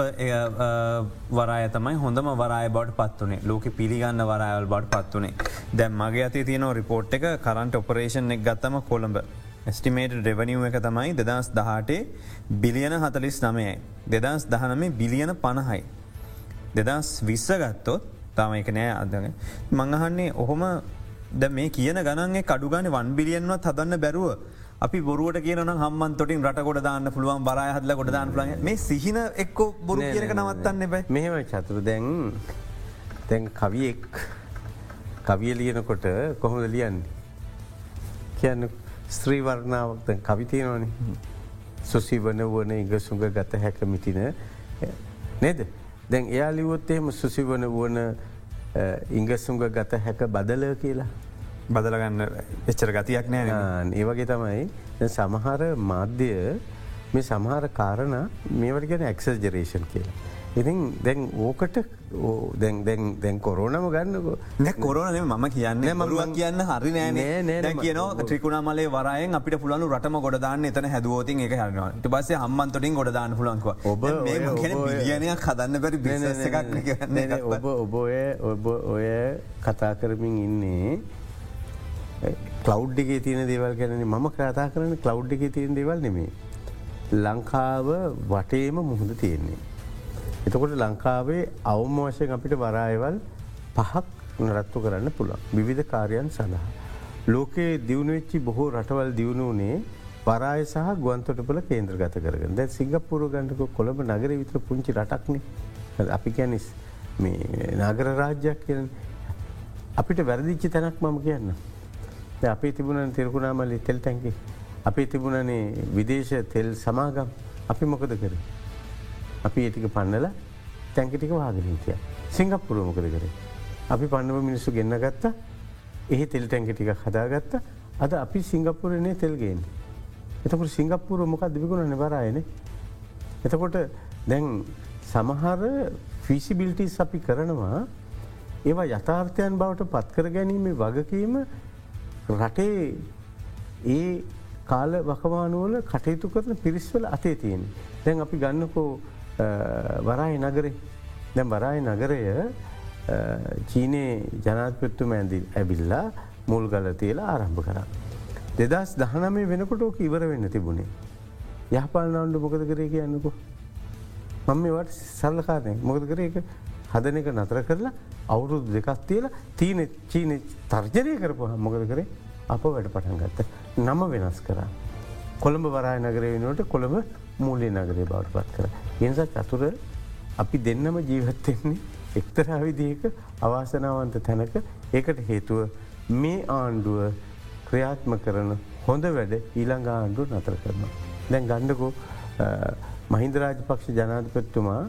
වරාය තමයි හොඳම වරාය බඩ පත්වනේ ලෝක පිළිගන්න වරායවල් බඩ පත්වනේ දැම් මගේ අති තියෙන රිපෝට් එක කරන්ට ඔපරේෂන් එක් ගත්තම කොළඹ. ස්ටිමේට රෙවනිව් එක තමයි දෙදස් දහටේ බිලියන හතලිස් නමයයි. දෙදස් දහනමේ බිලියන පණහයි. දෙදස් විස්ස ගත්තොත් තම එක නෑ අදග. මංහන්නේ ඔහොම ද මේ කියන ගනන්ගේ කඩුගන වන් බිලියන්වත් හදන්න බැරුව අපි බොරුවට කියන හම්මන් තොටින් රට ගොඩ දාන්න පුළුවන් බරය හදල ගොඩ දාන්න ලන් මේ සිහින එක්කෝ බොරු කියනක නවත්තන්න බයි මෙහෙම චතුර. දැන් දැන් කවියෙක් කවිය ලියනකොට කොහොමද ලියන්නේ? කියන්න ස්ත්‍රී වර්ණාවක් කවිතියනවන සුසි වන වන ඉග සුඟ ගත හැක මිටින. නේද දැන් එයා ලිවොත්තේම සුසි වන වුවන ඉංග සුඟ ගත හැක බදල කියලා? බදලගන්න එච්චර ගතියක් නෑ ඒවගේ තමයි. සමහර මාධ්‍ය මේ සමහර කාරණ මේවට ගැන එක්සජරේෂන් කියලා. ඉතින් දැන් ඕකට දැන් කොරෝනම ගන්නක. කොරන මම කියන්න. මරුවක් කියන්න හරි නෑ නෑ. කියන ත්‍රිකුණ මලේ වරයෙන් අපිට පුලුවන් රටම ගොඩදාන්න එතන හැදුවෝතින් එක හරනවා. ට පස්සේ හම්මන්තොටින් ගොඩදාන්න පුලන්කව ඔබ බිලියනයක් හදන්න පැරි බිස එකක් ඔබ ඔබ ඔය ඔබ ඔය කතා කරමින් ඉන්නේ. කලව් එක තියන දේවල් ගැන ම කතා කරන කලව් එක තියෙන දේවල් නෙමේ. ලංකාව වටේම මුහුද තියෙන්නේ. එතකොට ලංකාවේ අවම වශයෙන් අපිට වරායවල් පහක් නරත්තු කරන්න පුළුවන්. විවිධ කාරයන් සඳහා. ලෝකයේ දියුණුවෙච්චි බොහෝ රටවල් දියුණුවනේ වරාය සහ ගුවන්තොටපල කේන්ද්‍ර ගත කරග දැ සිංගපපුර ගණඩක කොළඹ නගර විතර පුංචි රටක්නේ අපි කැනිස් මේ නාගර රාජ්‍යයක් කියන අපිට වැරදිච්චි තැනක් මම කියන්න. අපේ තිබුණන තිරකුණාමල්ලි තෙල් තැන්කි. අපි තිබුණනේ විදේශ තෙල් සමාගම් අපි මොකද කරේ. අපි ඒටික පන්නල තැන්කටික වාගනීතිය. සිංගප්පුරුවමකද කරේ. අපි පන්නව මිනිස්සු ගෙන්න්න ගත්ත එහි තෙල් ටැන්කටික හදාගත්ත අද අපි සිංගප්පුරනේ තෙල්ගේෙන්. එතකට සිංගප්පුර මොකක් දිවිකුණ නිවරයන. එතකොට දැන් සමහර ෆිසිබිල්ටිස් අපි කරනවා ඒවා යථාර්ථයන් බවට පත්කර ගැනීම වගකීම රටේ ඒ කාල වකවානුවල කටයුතු කරන පිරිස්වල අතේ තියෙන. දැන් අපි ගන්නකෝ වරාය නගරේ දැම් වරාය නගරය චීනයේ ජනාත්පත්තුම ඇදි ඇබිල්ලා මුල් ගල තියලා ආරම්භ කර. දෙදස් දහනමේ වෙනකොට ඕක ඉවර වෙන්න තිබුණේ. යහපාල නවන්ඩු මොකද කරේ කියන්නකු. මම මේවට සල්ලකාරය මොකද කර එක හදන එක නතර කරලා අවුරුදු දෙකක් තියලා තීන චීන තර්ජනය කරපු මොකද කරේ අප වැඩ පටන් ගත්ත නම වෙනස් කරා. කොළඹ වරාය නගරය වෙනට කොළඹ මූලේ නගරේ බවට පත් කර. එනිසා චතුර අපි දෙන්නම ජීවත්වෙන්නේ එක්තරා විදික අවාසනාවන්ත තැනක ඒකට හේතුව මේ ආණ්ඩුව ක්‍රියාත්ම කරන හොඳ වැඩ ඊළඟ ආණ්ඩුව නතර කරනවා. දැන් ගණ්ඩකෝ මහින්දරාජපක්ෂ ජනාධපත්තුමා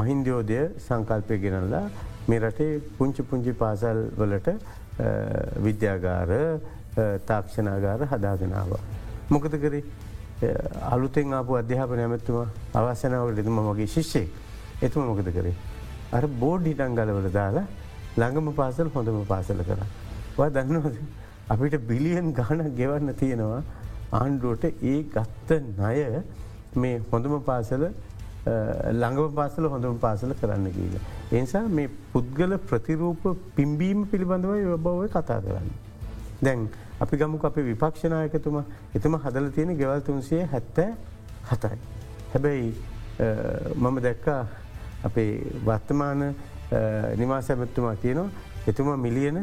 මහින්දයෝදය සංකල්පය ගෙනල්ලා මේ රටේ පුංචි පුංචි පාසල් වලට විද්‍යාගාර තාක්ෂණාගාර හදාගෙනාව. මොකද කරේ අලුතෙන් ආපු අධ්‍යාපන ඇමැත්තුම අවසනාවට එතුම මගේ ශිෂ්‍යයෙක් එතුම මොකද කරේ. අර බෝඩ් හිටන්ගලවල දාලා ළඟම පාසල් හොඳම පාසල කර. වා දන්නවද අපිට බිලියන් ගාන ගෙවන්න තියෙනවා ආණ්ඩුවට ඒ ගත්ත ණය මේ හොඳම පාසල ළඟම පාසල හොඳම පාසල කරන්න කියීල. එනිසා මේ පුද්ගල ප්‍රතිරූප පිම්බීම පිළිබඳව ඔබව කතා කරන්න. දැන් අපි ගමුක අපේ විපක්ෂනායකතුම එතම හදල තියෙන ගෙවල් තුන්සිය හැත්තෑ හතයි. හැබැයි මම දැක්කා අපේ වර්තමාන නිවාසැමැත්තුමා කියනවා එතුම මිලියන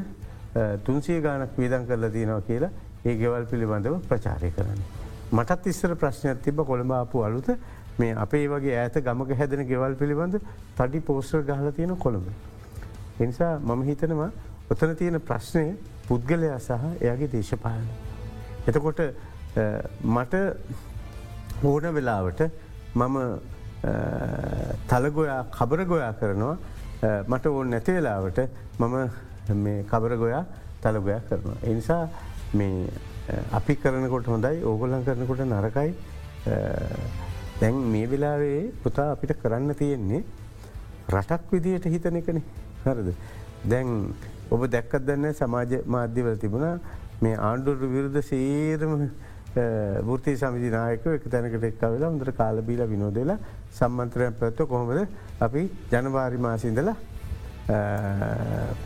තුන්සිය ගානක් වීදන් කරලා තියෙනවා කියලා ඒ ගෙවල් පිළිබඳව ප්‍රචාරය කරන්න. මටත් ඉස්සර ප්‍රශ්නයක් තිබ කොළඹාපු අලුත මේ අපේ වගේ ඇත ගමක හැදෙන ගෙවල් පිළිබඳ තඩි පෝස්ටර් ගහල තියෙන කොළඹ. එනිසා මම හිතනවා ඔතන තියෙන ප්‍රශ්නය පුද්ගලයා සහ එයාගේ දේශපාලන. එතකොට මට ඕන වෙලාවට මම තලගොයා කබරගොයා කරනවා මට ඕන නැති වෙලාවට මම කබරගොයා තලගොයා කරනවා. එනිසා මේ අපි කරනකොට හොඳයි ඕගොලන් කරනකොට නරකයි දැන් මේ වෙලාවේ පුතා අපිට කරන්න තියෙන්නේ රටක් විදියට හිතන එකන හරද. දැන් ඔබ දැක්කත් දන්න සමාජ මාධ්‍යවල තිබුණ මේ ආණ්ඩුර විරුද්ධ සේරම ෘති සමිතිනායක එක තැනකට එක් වෙලා උදර කාලබීල විනෝදලා සම්මන්ත්‍රයන් පැත්ව කොහොමද අපි ජනවාරි මාසින්දලා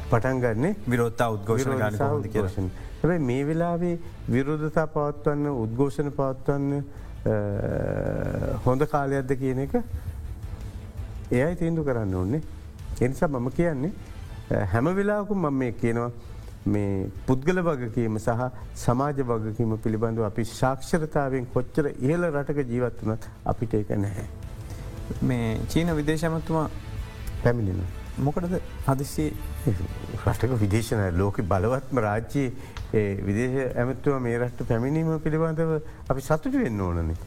පටන්ගන්නේ විරෝත්තා ගන්න කියරශන. හැබයි මේ වෙලාවේ විරෝධතා පවත්වන්න උද්ඝෝෂණ පවත්වන්න හොඳ කාලයක්ද කියන එක එයයි තීන්දු කරන්න ඕන්නේ. එනිසා මම කියන්නේ හැම වෙලාවකු මම මේ කියනවා මේ පුද්ගල වගකීම සහ සමාජ වගකීම පිළිබඳව අපි ශාක්ෂරතාවෙන් කොච්චර ඉහල රටක ජීවත්වනත් අපිට එක නැහැ. මේ චීන විදේශමත්තුමා පැමිණෙන. මොකටද හදිස්සේ රටක විදේශන ලෝක බලවත්ම රාජ්‍යයේ විදේශ ඇමත්තුව මේ රට්ට පැමිණීම පිළිබඳව අපි සතුට වෙන්න ඕනනේ.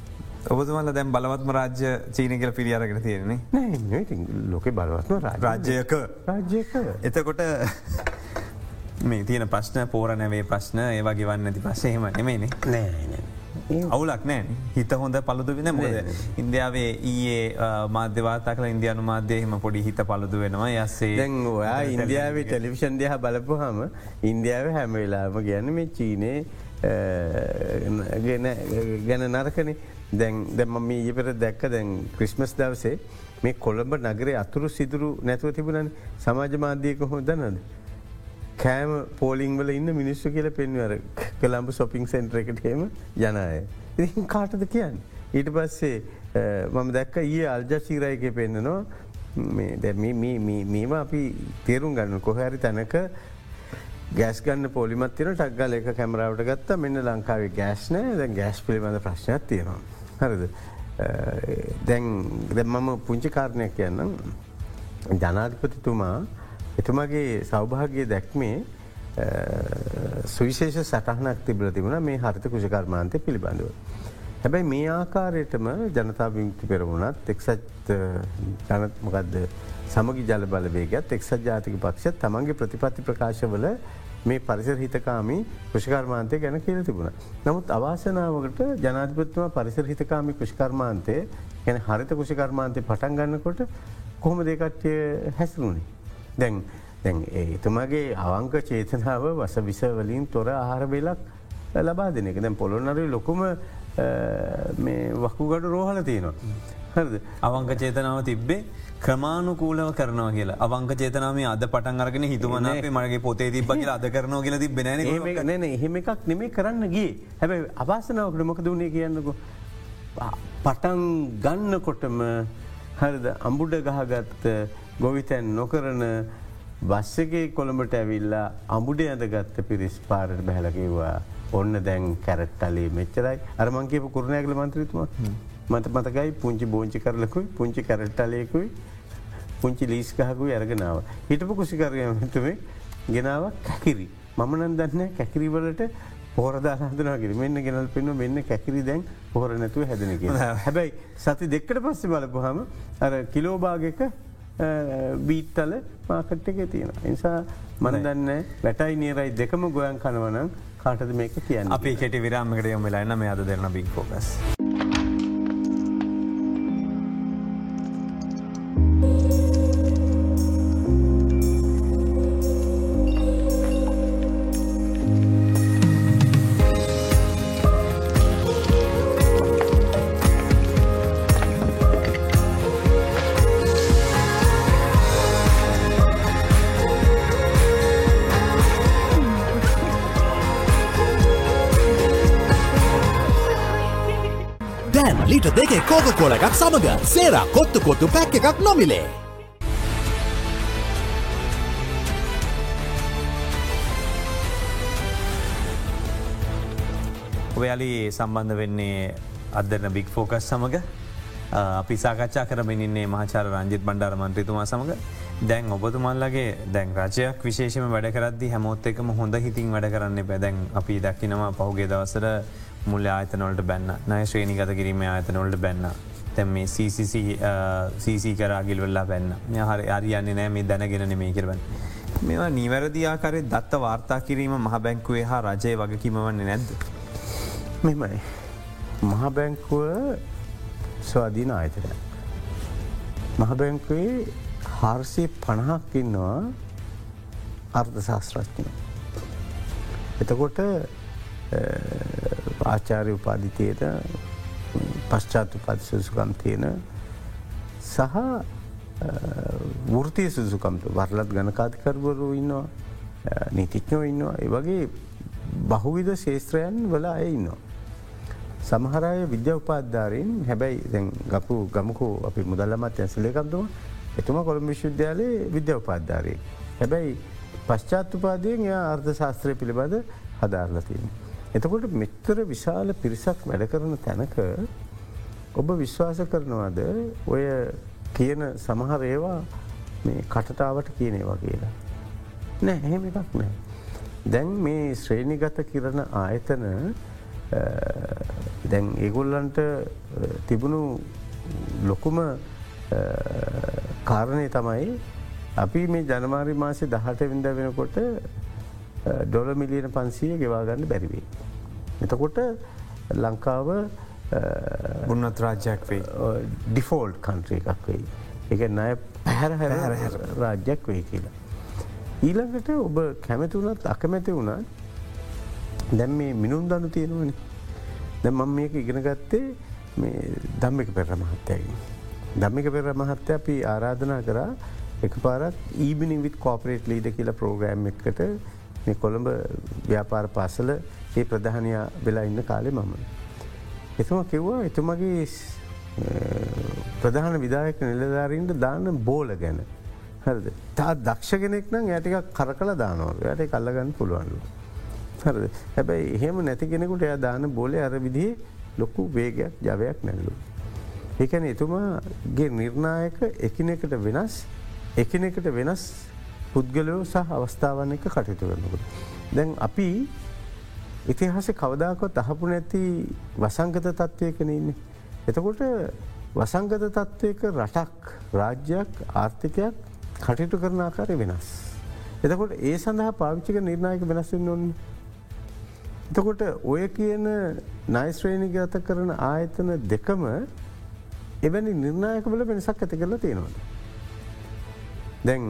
ඔබතුමල්ල දැම් බලවත්ම රාජ්‍ය චීනකල පිරිියරගෙන තියෙන්නේ ලෝක බලවත්ම රාජ්‍යයක. රාජ්‍යක එතකොට මේ තියෙන ප්‍රශ්න පෝර නැවේ ප්‍රශ්න ඒවා ගෙවන්න ඇති පස්සේම නෙමේනේ නෑ? අවුලක් නෑ හිත හොඳ පලදු වෙන මොද ඉන්දියාවේ ඊයේ මාධ්‍යවාතා කල ඉන්දයානු මාධ්‍යයහෙම පොඩි හිත පලදු වෙනවා. යස්සේ දැන් ඔයා ඉන්දියාවේ ටෙලිවිෂන් දෙහ බලපු හම ඉන්දියාව හැම වෙලාම ගැන මේ චීනය ගැන නරකන දැන් දැම මේ ඊපට දැක්ක දැන් ක්‍රිස්මස් දවසේ මේ කොළඹ නගරේ අතුරු සිදුරු නැතුව තිබුණන සමාජ මාධ්‍යයක හොදනද. කෑම පෝලිංවල ඉන්න මිනිස්සු කියල පෙන්වර කළම්ඹ සොපිං සෙන්ට්‍ර එකටහෙම ජනය. ඉ කාටද කියන්න. ඊට පස්සේ මම දැක්ක ඒ අල්ජසීරයක පෙන්න්නනවා මේම අපි තේරුම් ගන්න කොහැරි තැනක ගෑස් ගන්න පොලිමත් තින ටක්ගල එක කැමරාවට ගත්ත මෙන්න ලංකාවේ ගෑස් නෑ දැ ගෑස් පිළිබඳ ප්‍රශ්නයක් තියෙනවා. හරිද. දැන් දැම්මම පුංචි කාරණයක් කියන්නම් ජනාධිපතිතුමා එතුමගේ සෞභාගය දැක්මේ සුවිශේෂ සටහනක් තිබල තිබුණ මේ හරිත කෘෂකර්මාන්තය පිළිබඳව. හැබැයි මේ ආකාරයටම ජනතා විමුක්ති පෙරමුණත් එක්සත් ජනත්මකක්ද සමගි ජල බලවේගත් එක්සත් ජාතික පක්ෂ තමන්ගේ ප්‍රතිපත්ති ප්‍රකාශවල මේ පරිසර හිතකාමි කෘෂිකර්මාන්තය ගැන කියල තිබුණ. නමුත් අවාසනාවකට ජනාධපත්තුම පරිසර හිතකාමි කෘෂිකර්මාන්තය ගැන හරිත කෘෂිකර්මාන්තය පටන් ගන්නකොට කොහොම දෙකට්ය හැසරුණේ. දැන් දැන් එතුමගේ අවංක චේතනාව වස විස වලින් තොර ආහාර වෙලක් ලබා දෙනෙක දැන් පොළොන්නරි ලොකුම වකුගඩ රෝහල තියෙනවා. හරද අවංක චේතනාව තිබ්බේ ක්‍රමාණුකූලව කරනවා කියලා. අවංක චේතනාම අද පටන් අරගෙන හිතුවනගේ මගේ පොතේ තිබ කියලා අද කරනවා කියලා තිබෙන න එහෙම එකක් නෙමේ කරන්න ගිය. හැබැයි අවාසනාවකට මොක දුණේ කියන්නකු? පටන් ගන්නකොටම හරිද? අම්බුඩ ගහගත්ත ගොවිතැන් නොකරන බස්සගේ කොළඹට ඇවිල්ලා අඹුඩ ඇඳගත්ත පිරිස් පාරට බැහලකිවා ඔන්න දැන් කැරට්ටලේ මෙච්චරයි. අරමංකේප කුරණයගල මන්ත්‍රතුම. මත මතකයි පුංචි බෝංචි කරලකුයි පුංචි කැරට්ටලයකුයි පුංචි ලීස්කහකු ඇරගෙනාව. හිටපු කුසිකරයමතුමේ ගෙනාවක් කැකිරි. මමනන් දන්න කැකිරිවලට පෝරදා හඳනාගෙන මෙන්න ගෙනල් පෙන්ව මෙන්න කැකිරි දැන් පොහර නැතුව හැදනක. හැබැයි සති දෙක්කට පස්සෙ බලපුහම අර කිලෝභාගක බීත්තල මාකට් එක තියෙන. නිසා මනදන්න වැටයි නේරයි දෙකම ගොයන් කනවනම් කාටද මේක කියන්න අපි කෙට විරාමකට යොම වෙලාන්න මේ අද දෙරන බික් ෆෝකස්. කෝක කොල එකක් සමඟ සේරා කොත්තු කොත්තු පැක් එකක් නොමිලේ. ඔයාලි සම්බන්ධ වෙන්නේ අදරන බික් ෆෝකස් සමඟ අපි සාකච්ඡා කරමිනින්නේ මහචාර රංජිත් බණ්ඩාර මන්ත්‍රතුමා සමඟ දැන් ඔබතුමල්ලගේ දැන් රජයක් විශේෂම වැඩ කරදදි හැමෝත් එකම හොඳ හිතින් වැඩ කරන්න පැදැන් අපි දක්කිනවා පහුගේ දවසර මුල්ල ආයතනොලට බැන්න නය ශ්‍රේණිගත කිරීම ආයතනොලට බැන්න තැම් මේ සීසි කරාගිල් වෙල්ලා බැන්න හරි අරියන්නේ නෑ මේ දැනගෙන මේ කරවන්න. මෙවා නිවැරදිආකාරය දත්ත වාර්තා කිරීම මහ බැංකුවේ හා රජය වගකිමවන්නේ නැද්ද. මෙමයි. මහබැංකුව ස්වාධීන ආයතනය. මහබැංකුවේ හාර්සය පණහක් ඉන්නවා අර්ධ ශාස්ත්‍රඥ. එතකොට ආචාරය උපාධිතයට පශ්චාත් උපාධි සුසුකම් තියෙන සහ වෘතිය සුසුකම්ට වරලත් ගණකාතිකරවරු ඉන්නවා නීතිඥෝ ඉන්නවා ඒ වගේ බහුවිධ ශේත්‍රයන් වල අය ඉන්නවා. සමහරය විද්‍ය උපාධාරීන් හැබැයි දැ ගපු ගමකු අපි මුදල්ලමත් ඇසලේකම්තුම එතුම කොළඹ විශ්වවිද්‍යාලයේ විද්‍ය උපාධාරය. හැබැයි පශ්චාත්තුපාදයෙන් එය අර්ථ ශාස්ත්‍රය පිළිබඳ හදාරලතින්. එතකොට මෙත්තර විශාල පිරිසක් වැඩ කරන තැනක ඔබ විශ්වාස කරනවාද ඔය කියන සමහර ඒවා මේ කටටාවට කියනේවා කියලා. නෑ එහෙම එකක් නෑ. දැන් මේ ශ්‍රේණිගත කිරණ ආයතන දැන් ඒගොල්ලන්ට තිබුණු ලොකුම කාරණය තමයි අපි මේ ජනමාරි මාසය දහට විඳ වෙනකොට ඩොල මිලියන පන්සිය ගෙවාගන්න බැරිවේ. එතකොට ලංකාව උන්නත් රාජ්‍යයක් වේ ඩිෆෝල්ඩ් කන්ට්‍රී එකක් වෙයි. එක නය පැහැර හැර රාජ්‍යයක් වෙයි කියලා. ඊළඟට ඔබ කැමති වුණත් අකමැති වුණත් දැම් මේ මිනුම් දනු තියෙනවනි දැ මම මේක ඉගෙන ගත්තේ මේ දම්මික පෙර මහත්තයගේ. දම්මික පෙර මහත්තය අපි ආරාධනා කරා එක පාරක් ඊබිනි විත් කෝපරේට් ලීඩ කියලා ප්‍රෝග්‍රෑම් එකට මේ කොළඹ ව්‍යාපාර පාසල ඒ ප්‍රධානයා වෙලා ඉන්න කාලෙ මම. එතුම කිව්වා එතුමගේ ප්‍රධාන විදායක නිලධාරීන්ට දාන්න බෝල ගැන. හරද තා දක්ෂ කෙනෙක් නම් ඇටික කර කළ දානවල යට කල්ලගන්න පුළුවන්ලු. හරද හැබැයි එහෙම නැති කෙනෙකුට එය දාන බෝල අර විදිහ ලොකු වේගයක් ජවයක් නැල්ලු. ඒකැන එතුමාගේ නිර්ණායක එකිනෙකට වෙනස් එකිනෙකට වෙනස් පුද්ගලයෝ සහ අවස්ථාවන් එක කටයුතු කරනකට. දැන් අපි ඉතිහාස කවදාකොත් අහපු නැති වසංගත තත්ත්වයකන ඉන්නේ. එතකොට වසංගත තත්ත්වයක රටක් රාජ්‍යයක් ආර්ථිකයක් කටයුතු කරන ආකාරය වෙනස්. එතකොට ඒ සඳහා පාවිච්චික නිර්ණයක වෙනස්වෙන් නොන්න. එතකොට ඔය කියන නයිස්ශ්‍රේණි ගත කරන ආයතන දෙකම එවැනි නිර්ණයක බල වෙනසක් ඇති කරලා තියෙනවද. දැන්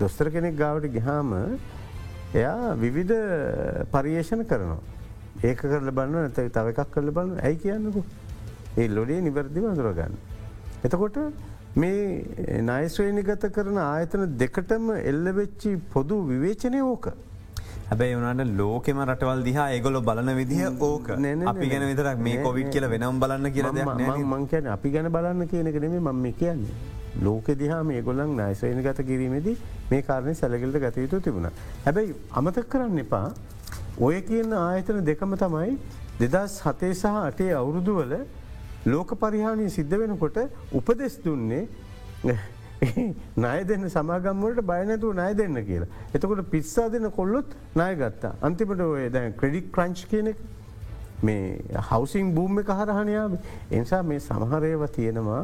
දොස්තර කෙනෙක් ගාවට ගහාම එයා විවිධ පරියේෂණ කරනවා. ඒක කරල බන්න නැත තව එකක් කරල බලන්න ඇයි කියන්නකු ඒ ලොඩේ නිවැරදිව අඳුරගන්න. එතකොට මේ නයිස්ශ්‍රේණිගත කරන ආයතන දෙකටම එල්ලවෙච්චි පොදු විවේචනය ඕක. හැබැයි වනට ලෝකෙම රටවල් දිහා ඒගොලො බලන විදිහ ඕක අපි ගැන විතරක් මේ කොවිට් කියල වෙනම් බලන්න කියල මංකැන අපි ගැන බලන්න කියනක නෙමේ මම කියන්නේ. ලෝක දිහා මේ ගොලන් නයිස්්‍රේණ ගත කිරීමේදී මේ කාරණය සැලගලට ගතයුතු තිබුණ. හැබැයි අමතක් කරන්න එපා ඔය කියන ආයතන දෙකම තමයි දෙදස් හතේ සහ අටේ අවුරුදුවල ලෝක පරිහානී සිද්ධ වෙනකොට උපදෙස් දුන්නේ නය දෙන්න සමාගම්වලට බයනැතුව නය දෙන්න කියලා. එතකොට පිස්සා දෙන කොල්ලොත් නය ගත්තා. අන්තිමට ඔය දැ ක්‍රඩික් ක්‍රංච් කියනෙක් මේ හවසිං භූම්ම කහරහණයාව එනිසා මේ සමහරයව තියෙනවා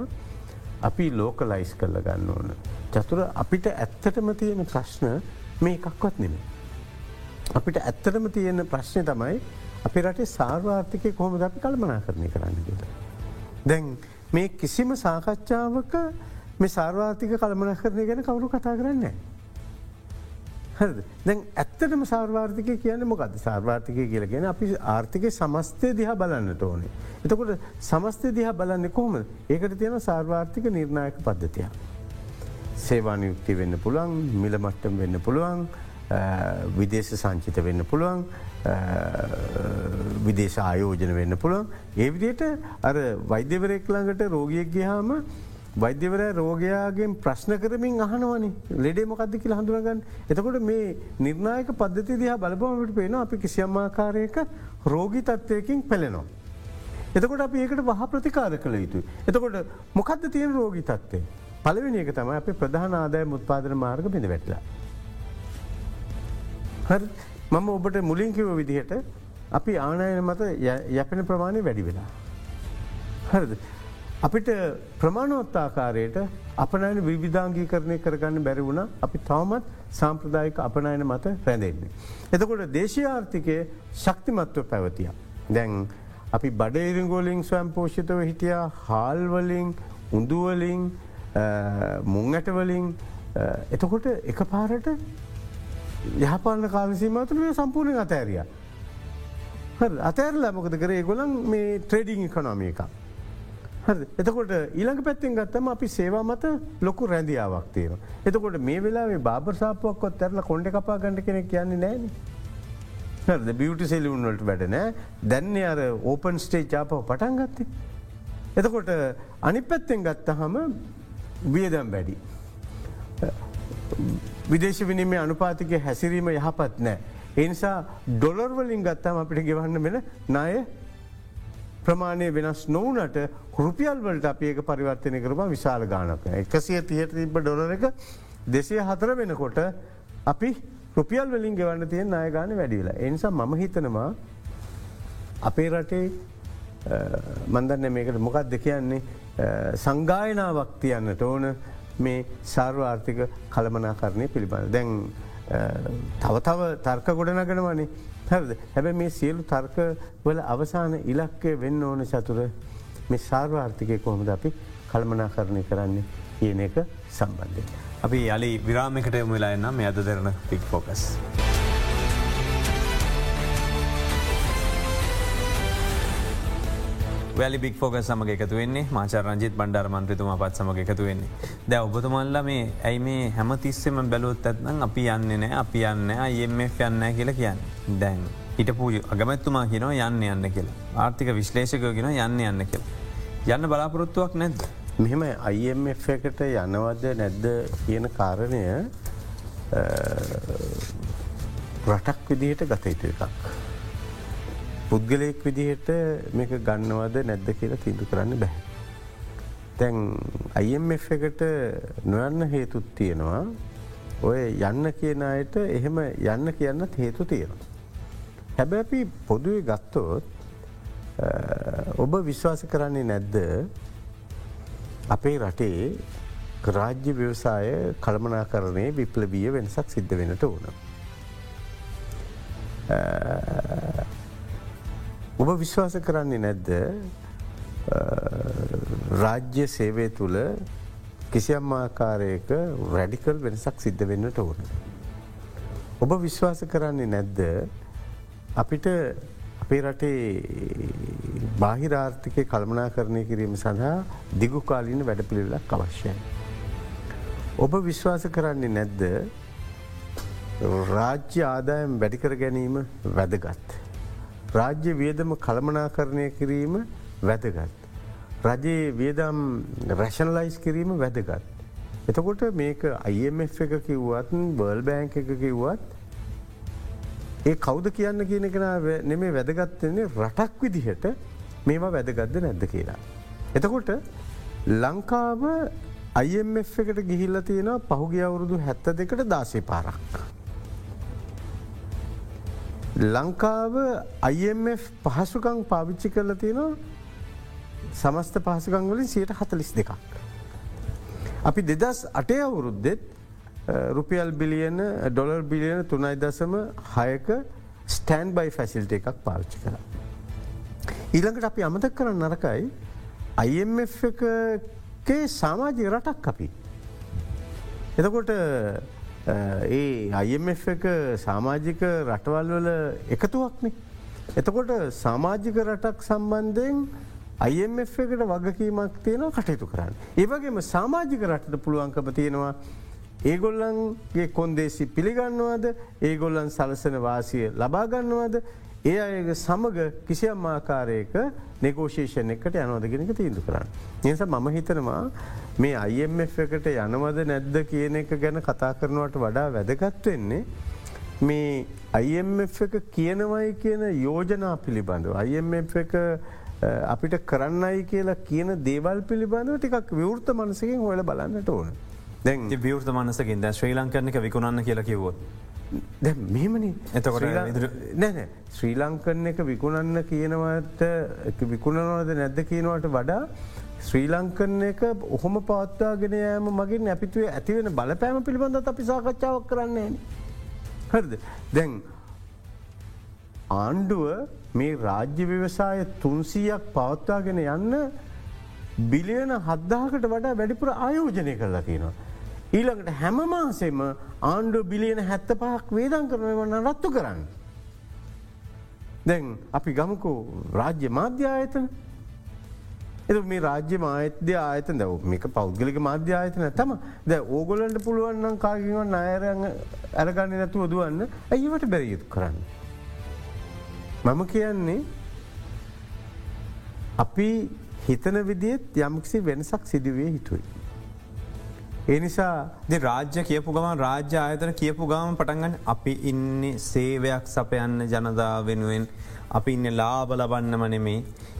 අපි ලෝක ලයිස් කරල ගන්න ඕන. චතුර අපිට ඇත්තටම තියෙන ප්‍රශ්න මේ එකක්වත් නෙමේ. අපිට ඇත්තටම තියෙන ප්‍රශ්නය තමයි අපි රටේ සාර්වාර්ථකය කොහොම අපි කල්මනා කරණය කරන්න කියලා. දැන් මේ කිසිම සාකච්ඡාවක මේ සාර්වාතික කළමන කරණය ගැන කවුරු කතා කරන්න. හද දැන් ඇත්තටම සාර්වාර්ථක කියන මොකද සාර්වාර්ථකය කියලගෙන අපි ආර්ථික සමස්තය දිහා බලන්නට ඕනේ. එතකොට සමස්තය දිහා බලන්න කොහොම ඒකට තියෙන සාර්වාර්ථික නිර්ණයක පද්ධතිය. සේවානයුක්ති වෙන්න පුළුවන් මිලමට්ටම් වෙන්න පුළුවන් විදේශ සංචිත වෙන්න පුළුවන් විදේශ ආයෝජන වෙන්න පුළුවන්. ඒ විදියට අර වෛද්‍යවරෙක් ළඟට රෝගියක් ගියාම වෛද්‍යවර රෝගයාගෙන් ප්‍රශ්න කරමින් අහනවනි ලෙඩේ මොකක්ද කියලා හඳුනගන්න. එතකොට මේ නිර්ණයක පද්ධති දිහා බලපමට පේන අපි කිසියම්මාකාරයක රෝගී තත්ත්වයකින් පෙළෙනවා. එතකොට අප ඒකට වහ ප්‍රතිකාර කළ යුතු. එතකොට මොකක්ද තියෙන රෝගී තත්වේ. පලවෙනි එක තමයි අප ප්‍රධාන ආදාය මුත්පාදන මාර්ග බිඳ වැටලා. හරි මම ඔබට මුලින්කිව විදිහට අපි ආනයන මත යැපෙන ප්‍රමාණය වැඩි වෙලා. හරිද. අපිට ප්‍රමාණවත්තාකාරයට අපනයන විවිධාංගී කරණය කරගන්න බැරිවුණ අපි තවමත් සාම්ප්‍රදායික අපනයන මත රැඳෙන්නේ. එතකොට දේශීආර්ථිකය ශක්තිමත්ව පැවතිය. දැන් අපි බඩේරිගෝලිං ස්වයම් පෝෂිතව හිටිය හාල්වලින් උඳුවලින් මුං ඇටවලින් එතකොට එක පාරට යහපාලන කාලසීමතුළේ සම්පූර්ණ අතෑරිය. අතෑරලා මොකද කරේ ගොලන් මේ ට්‍රේඩිං ඉකොනොමිය එක. එතකොට ඊළඟ පැත්තිෙන් ගත්තම අපි සේවා මත ලොකු රැඳියාවක් තියෙන. එතකොට මේ වෙලා බාබ සාපුවක්කොත් ඇරල කොඩ කපා ගඩ කෙනෙක් කියන්නේ නෑන. හද බියටි සෙලිවුන්වලට වැඩනෑ දැන්නේ අර ඕපන් ස්ටේ චාපව පටන් ගත්තේ. එතකොට අනි පැත්තෙන් ගත්ත හම වියදම් වැඩි. විදේශ විනිමේ අනුපාතික හැසිරීම යහපත් නෑ. එනිසා ඩොලර්වලින් ගත්තම අපිට ගෙවන්න මෙන ණය ප්‍රමාණය වෙනස් නොවනට රුපියල් වලට අපඒක පරිවර්තනය කරම විශාල ගානක. එකසිය තියට තිබ ඩොලර එක දෙසය හතර වෙනකොට අපි රුපියල් වලින් ගෙවන්න තියෙන් නායගාන වැඩිවෙලා. එනිසා මම හිතනවා අපේ රටේ මන්දන්න මේකට මොකක් දෙ කියන්නේ සංගායනාවක් තියන්නට ඕන මේ සාර්වාර්ථික කළමනාකරණය පිළිබඳ. දැන් තව තව තර්ක ගොඩනගෙනවනේ හැද හැබැ මේ සියලු තර්ක වල අවසාන ඉලක්කය වෙන්න ඕන චතුර මේ සාර්වාර්ථිකය කොහොමද අපි කළමනාකරණය කරන්නේ කියන එක සම්බන්ධය. අපි යලි විරාමිකට යොමුලා එන්නම් මේ අද දෙරන පික් ෆෝකස්. වැලි බික් ෆෝක සමග එකතු වෙන්නේ මාච රංජිත් බණ්ඩාර මන්ත්‍රතුම පත් සමග එකතු වෙන්නේ. දැ ඔබතුමල්ල මේ ඇයි මේ හැම තිස්සෙම බැලුත් ඇත්නම් අපි යන්න නෑ අපි යන්න අයMF යන්න කියලා කියන්න දැන්. හිට පූජ අගමැත්තුමා කියනවා යන්න යන්න කියලා. ආර්ථික විශ්ලේෂකය ගෙන යන්න යන්න කියලා. යන්න බලාපොරොත්තුවක් නැද. මෙහෙම IMF එකට යනවද නැද්ද කියන කාරණය රටක් විදිහට ගතයුතු එකක්. පුද්ගලයෙක් විදිහට මේක ගන්නවද නැද්ද කියලා තිීදු කරන්න බැහැ. තැන් IMF එකට නොයන්න හේතුත් තියෙනවා ඔය යන්න කියන අයට එහෙම යන්න කියන්නත් හේතු තියෙනවා. හැබැ අපි පොදුවේ ගත්තොත් ඔබ විශ්වාස කරන්නේ නැද්ද අපේ රටේ රාජ්‍ය ව්‍යවසාය කළමනා කරණය විප්ලබිය වෙනසක් සිද්ධ වෙනට ඕන. ඔබ විශ්වාස කරන්නේ නැද්ද රාජ්‍ය සේවය තුළ කිසියම් ආකාරයක රැඩිකල් වෙනසක් සිද්ධ වෙන්නට ඕන. ඔබ විශ්වාස කරන්නේ නැද්ද අපිට අපේ රටේ බාහිරාර්ථිකය කළමනා කරණය කිරීම සඳහා දිගුකාලීන වැඩපිළිවෙලක් අවශ්‍යයි. ඔබ විශ්වාස කරන්නේ නැද්ද රාජ්‍ය ආදායම් වැඩිකර ගැනීම වැදගත්. රාජ්‍ය වියදම කළමනා කරණය කිරීම වැදගත්. රජයේ වියදම් රැෂනලයිස් කිරීම වැදගත්. එතකොට මේක IMF එක කිව්වත් බර්ල් බෑංක එක කිව්වත් ඒ කෞද කියන්න කියන කෙන නෙමේ වැදගත්වන්නේ රටක් විදිහට මේවා වැදගත්ද නැද්ද කියලා. එතකොට ලංකාව IMF එකට ගිහිල්ල තියෙන පහුගිය අවුරුදු හැත්ත දෙකට දාසේ පාරක්. ලංකාව IMF පහසුකං පාවිච්චි කරල තියෙන සමස්ත පහසුකං වලින් සියට හතලිස් දෙකක්. අපි දෙදස් අටේ අවුරුද්දෙත් රුපියල් බිලියන ඩොලර් බිලියන තුනයි දසම හයක ස්ටෑන් බයි ෆැසිල්ට එකක් පාවිච්චි කර. ඊළඟට අපි අමතක් කරන්න නරකයි IMF එකේ සාමාජය රටක් අපි. එතකොට ඒ IMF එක සාමාජික රටවල් වල එකතුවක්නේ. එතකොට සාමාජික රටක් සම්බන්ධයෙන් IMF එකට වගකීමක් තියෙනවා කටයුතු කරන්න. ඒවගේම සාමාජික රටට පුළුවන්කම තියෙනවා ඒගොල්ලන්ගේ කොන්දේසි පිළිගන්නවද ඒගොල්ලන් සලසන වාසිය ලබාගන්නවද ඒ අයග සමග කිසියම් ආකාරයක නෙගෝෂේෂණ එකට යනවදගෙනක තීන්දු කරන්න. නිස මම හිතනවා මේ IMF එකට යනවද නැද්ද කියන එක ගැන කතා කරනවට වඩා වැදගත් වෙන්නේ මේ IMF එක කියනවයි කියන යෝජනා පිළිබඳව. IMF එක අපිට කරන්නයි කියලා කියන දේවල් පිළිබඳව ටිකක් විවෘත මනසකින් හොල බලන්නට ඕන. දැන් විවෘත මනසකින් දැ ශ්‍රී ලංකරනක විකුණන්න කියලා කිවොත්. දැ මෙමනි එතකොට නැන ශ්‍රී ලංකරන එක විකුණන්න කියනවට විකුණනවද නැද්ද කියනවට වඩා ශ්‍රී ලංකරන එක ඔහොම පවත්තාගෙන යෑම මගින් ඇපිතුවේ ඇතිවෙන බලපෑම පිළිබඳ අපි සාකච්ඡාවක් කරන්නේ. හරිද දැන් ආණ්ඩුව මේ රාජ්‍ය ව්‍යවසාය තුන්සීයක් පවත්වාගෙන යන්න බිලියන හද්දාකට වඩා වැඩිපුර ආයෝජනය කරලා තියෙනවා. ඊළඟට හැම මාසෙම ආණ්ඩු බිලියන හැත්ත පහක් වේදන් කරනවන්න රත්තු කරන්න. දැන් අපි ගමකු රාජ්‍ය මාධ්‍ය ආයතන එ මේ රාජ්‍ය මාත්‍ය ආයතන දැව මේක පෞද්ගලික මාධ්‍ය ආයතන තම ද ඕගොලන්ට පුළුවන්නම් කාගවන් අයරං ඇරගන්න නැතුව දුවන්න ඇයිවට බැරියුතු කරන්න. මම කියන්නේ අපි හිතන විදිත් යම්කිසි වෙනසක් සිදුවේ හිතුවයි. ඒ නිසා රාජ්‍ය කියපු ගමන් රාජ්‍ය ආයතන කියපු ගම පටන්ගන්න අපි ඉන්න සේවයක් සපයන්න ජනදා වෙනුවෙන්. අපි ඉන්න ලාබ ලබන්නම නෙමේ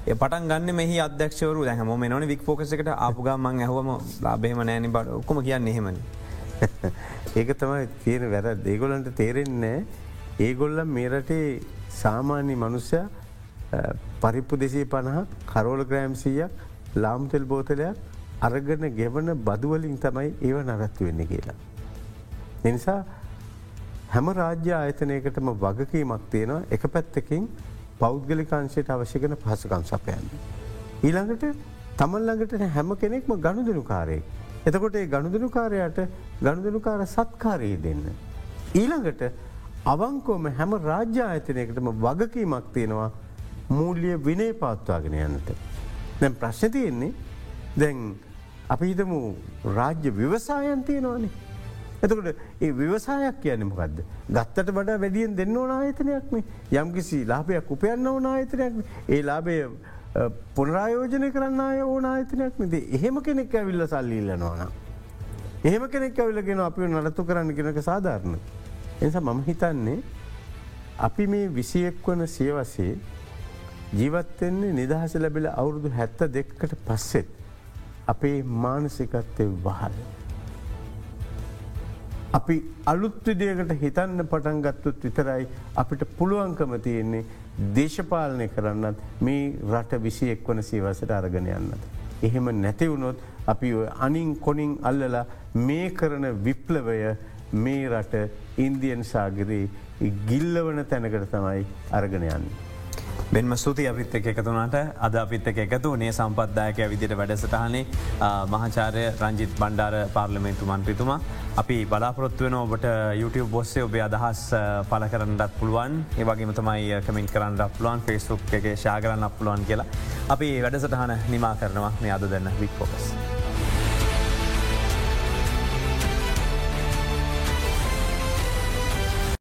ඒ පටන් ගන්න මෙහි අධ්‍යක්ෂවරු. දැහම මෙනවන වික් පෝකසකට ආපුගමන් ඇහවම ලාබේම නෑන බට ඔක්කොම කියන්න එහෙමනි. ඒක තමයි තියෙන වැර දේගොලන්ට තේරෙන්නේ ඒගොල්ල මේරටේ සාමාන්‍ය මනුස්්‍ය පරිප්පු දෙසේ පණහ කරෝල ග්‍රෑම්සීයක් ලාම්තෙල් බෝතලයක් අරගන ගෙවන බදුවලින් තමයි ඒව නරත්තු වෙන්න කියලා. එනිසා හැම රාජ්‍ය ආයතනයකටම වගකීමක් තියෙනවා එක පැත්තකින් පෞද්ගලිකාංශයට අවශ්‍යකන පහසකම් සපයන්න. ඊළඟට තමල්ලඟට හැම කෙනෙක්ම ගණුදනුකාරයෙක්. එතකොට ඒ ගණුදනුකාරයට ගණුදනුකාර සත්කාරයේ දෙන්න. ඊළඟට අවංකෝම හැම රාජ්‍ය ආයතනයකටම වගකීමක් තියෙනවා මූල්ලිය විනේ පාත්වාගෙන යන්නට. දැන් ප්‍රශ්න තියෙන්නේ දැන් අපි හිතමු රාජ්‍ය විවසායන්තිය නොනේ. එතකට ඒ විවසායක් කියන මොකක්ද. ගත්තට වඩා වැඩියෙන් දෙන්න ඕන ආයතනයක්ම යම්කිසි ලාභයක් උපයන්න ඕන ආයතනයක් ඒ ලාබය පුනරායෝජනය කරන්න අය ඕන ආයතනයක් නද එහෙම කෙනෙක් ඇවිල්ල සල්ලිල්ලනවාන. එහෙම කෙනෙක් ඇවිලගෙන අපි නරත්තු කරන්න කෙනක සාධාරණ. එනිසා මම හිතන්නේ අපි මේ විසියෙක් වන සියවසේ ජීවත්වෙන්නේ නිදහස ලැබිල අවුරුදු හැත්ත දෙක්කට පස්සෙත්. අපේ මානසිකත්වය වහල්. අපි අලුත් විදියකට හිතන්න පටන් ගත්තුත් විතරයි අපිට පුළුවන්කම තියෙන්නේ දේශපාලනය කරන්නත් මේ රට විසි එක් වන සීවසට අරගෙන යන්නත්. එහෙම නැතිවුණොත් අපි අනින් කොනින් අල්ලලා මේ කරන විප්ලවය මේ රට ඉන්දියන් සාගරයේ ගිල්ලවන තැනකට තමයි අරගෙන යන්නේ. බෙන්ම ස්තුති අපිත් එක එකතුනට අද අපිත් එක එකතු නේ සම්පත්දායක විදිට වැඩසටහනේ මහාචාරය රංජිත් බණ්ඩාර පාර්ලිමේන්තු මන්ත්‍රතුමා අපි බලාපොරොත්තු වෙන ඔබට YouTube බොස්සේ ඔබේ අදහස් පල කරන්නත් පුළුවන්. ඒවගේම තමයි කමින් කරන්න පුළුවන් ෆෙස්ුක් එක ශාගරන්න පුළුවන් කියලා. අපි වැඩසටහන නිමා කරනවා මේ අද දෙන්න වික්පෝකස්.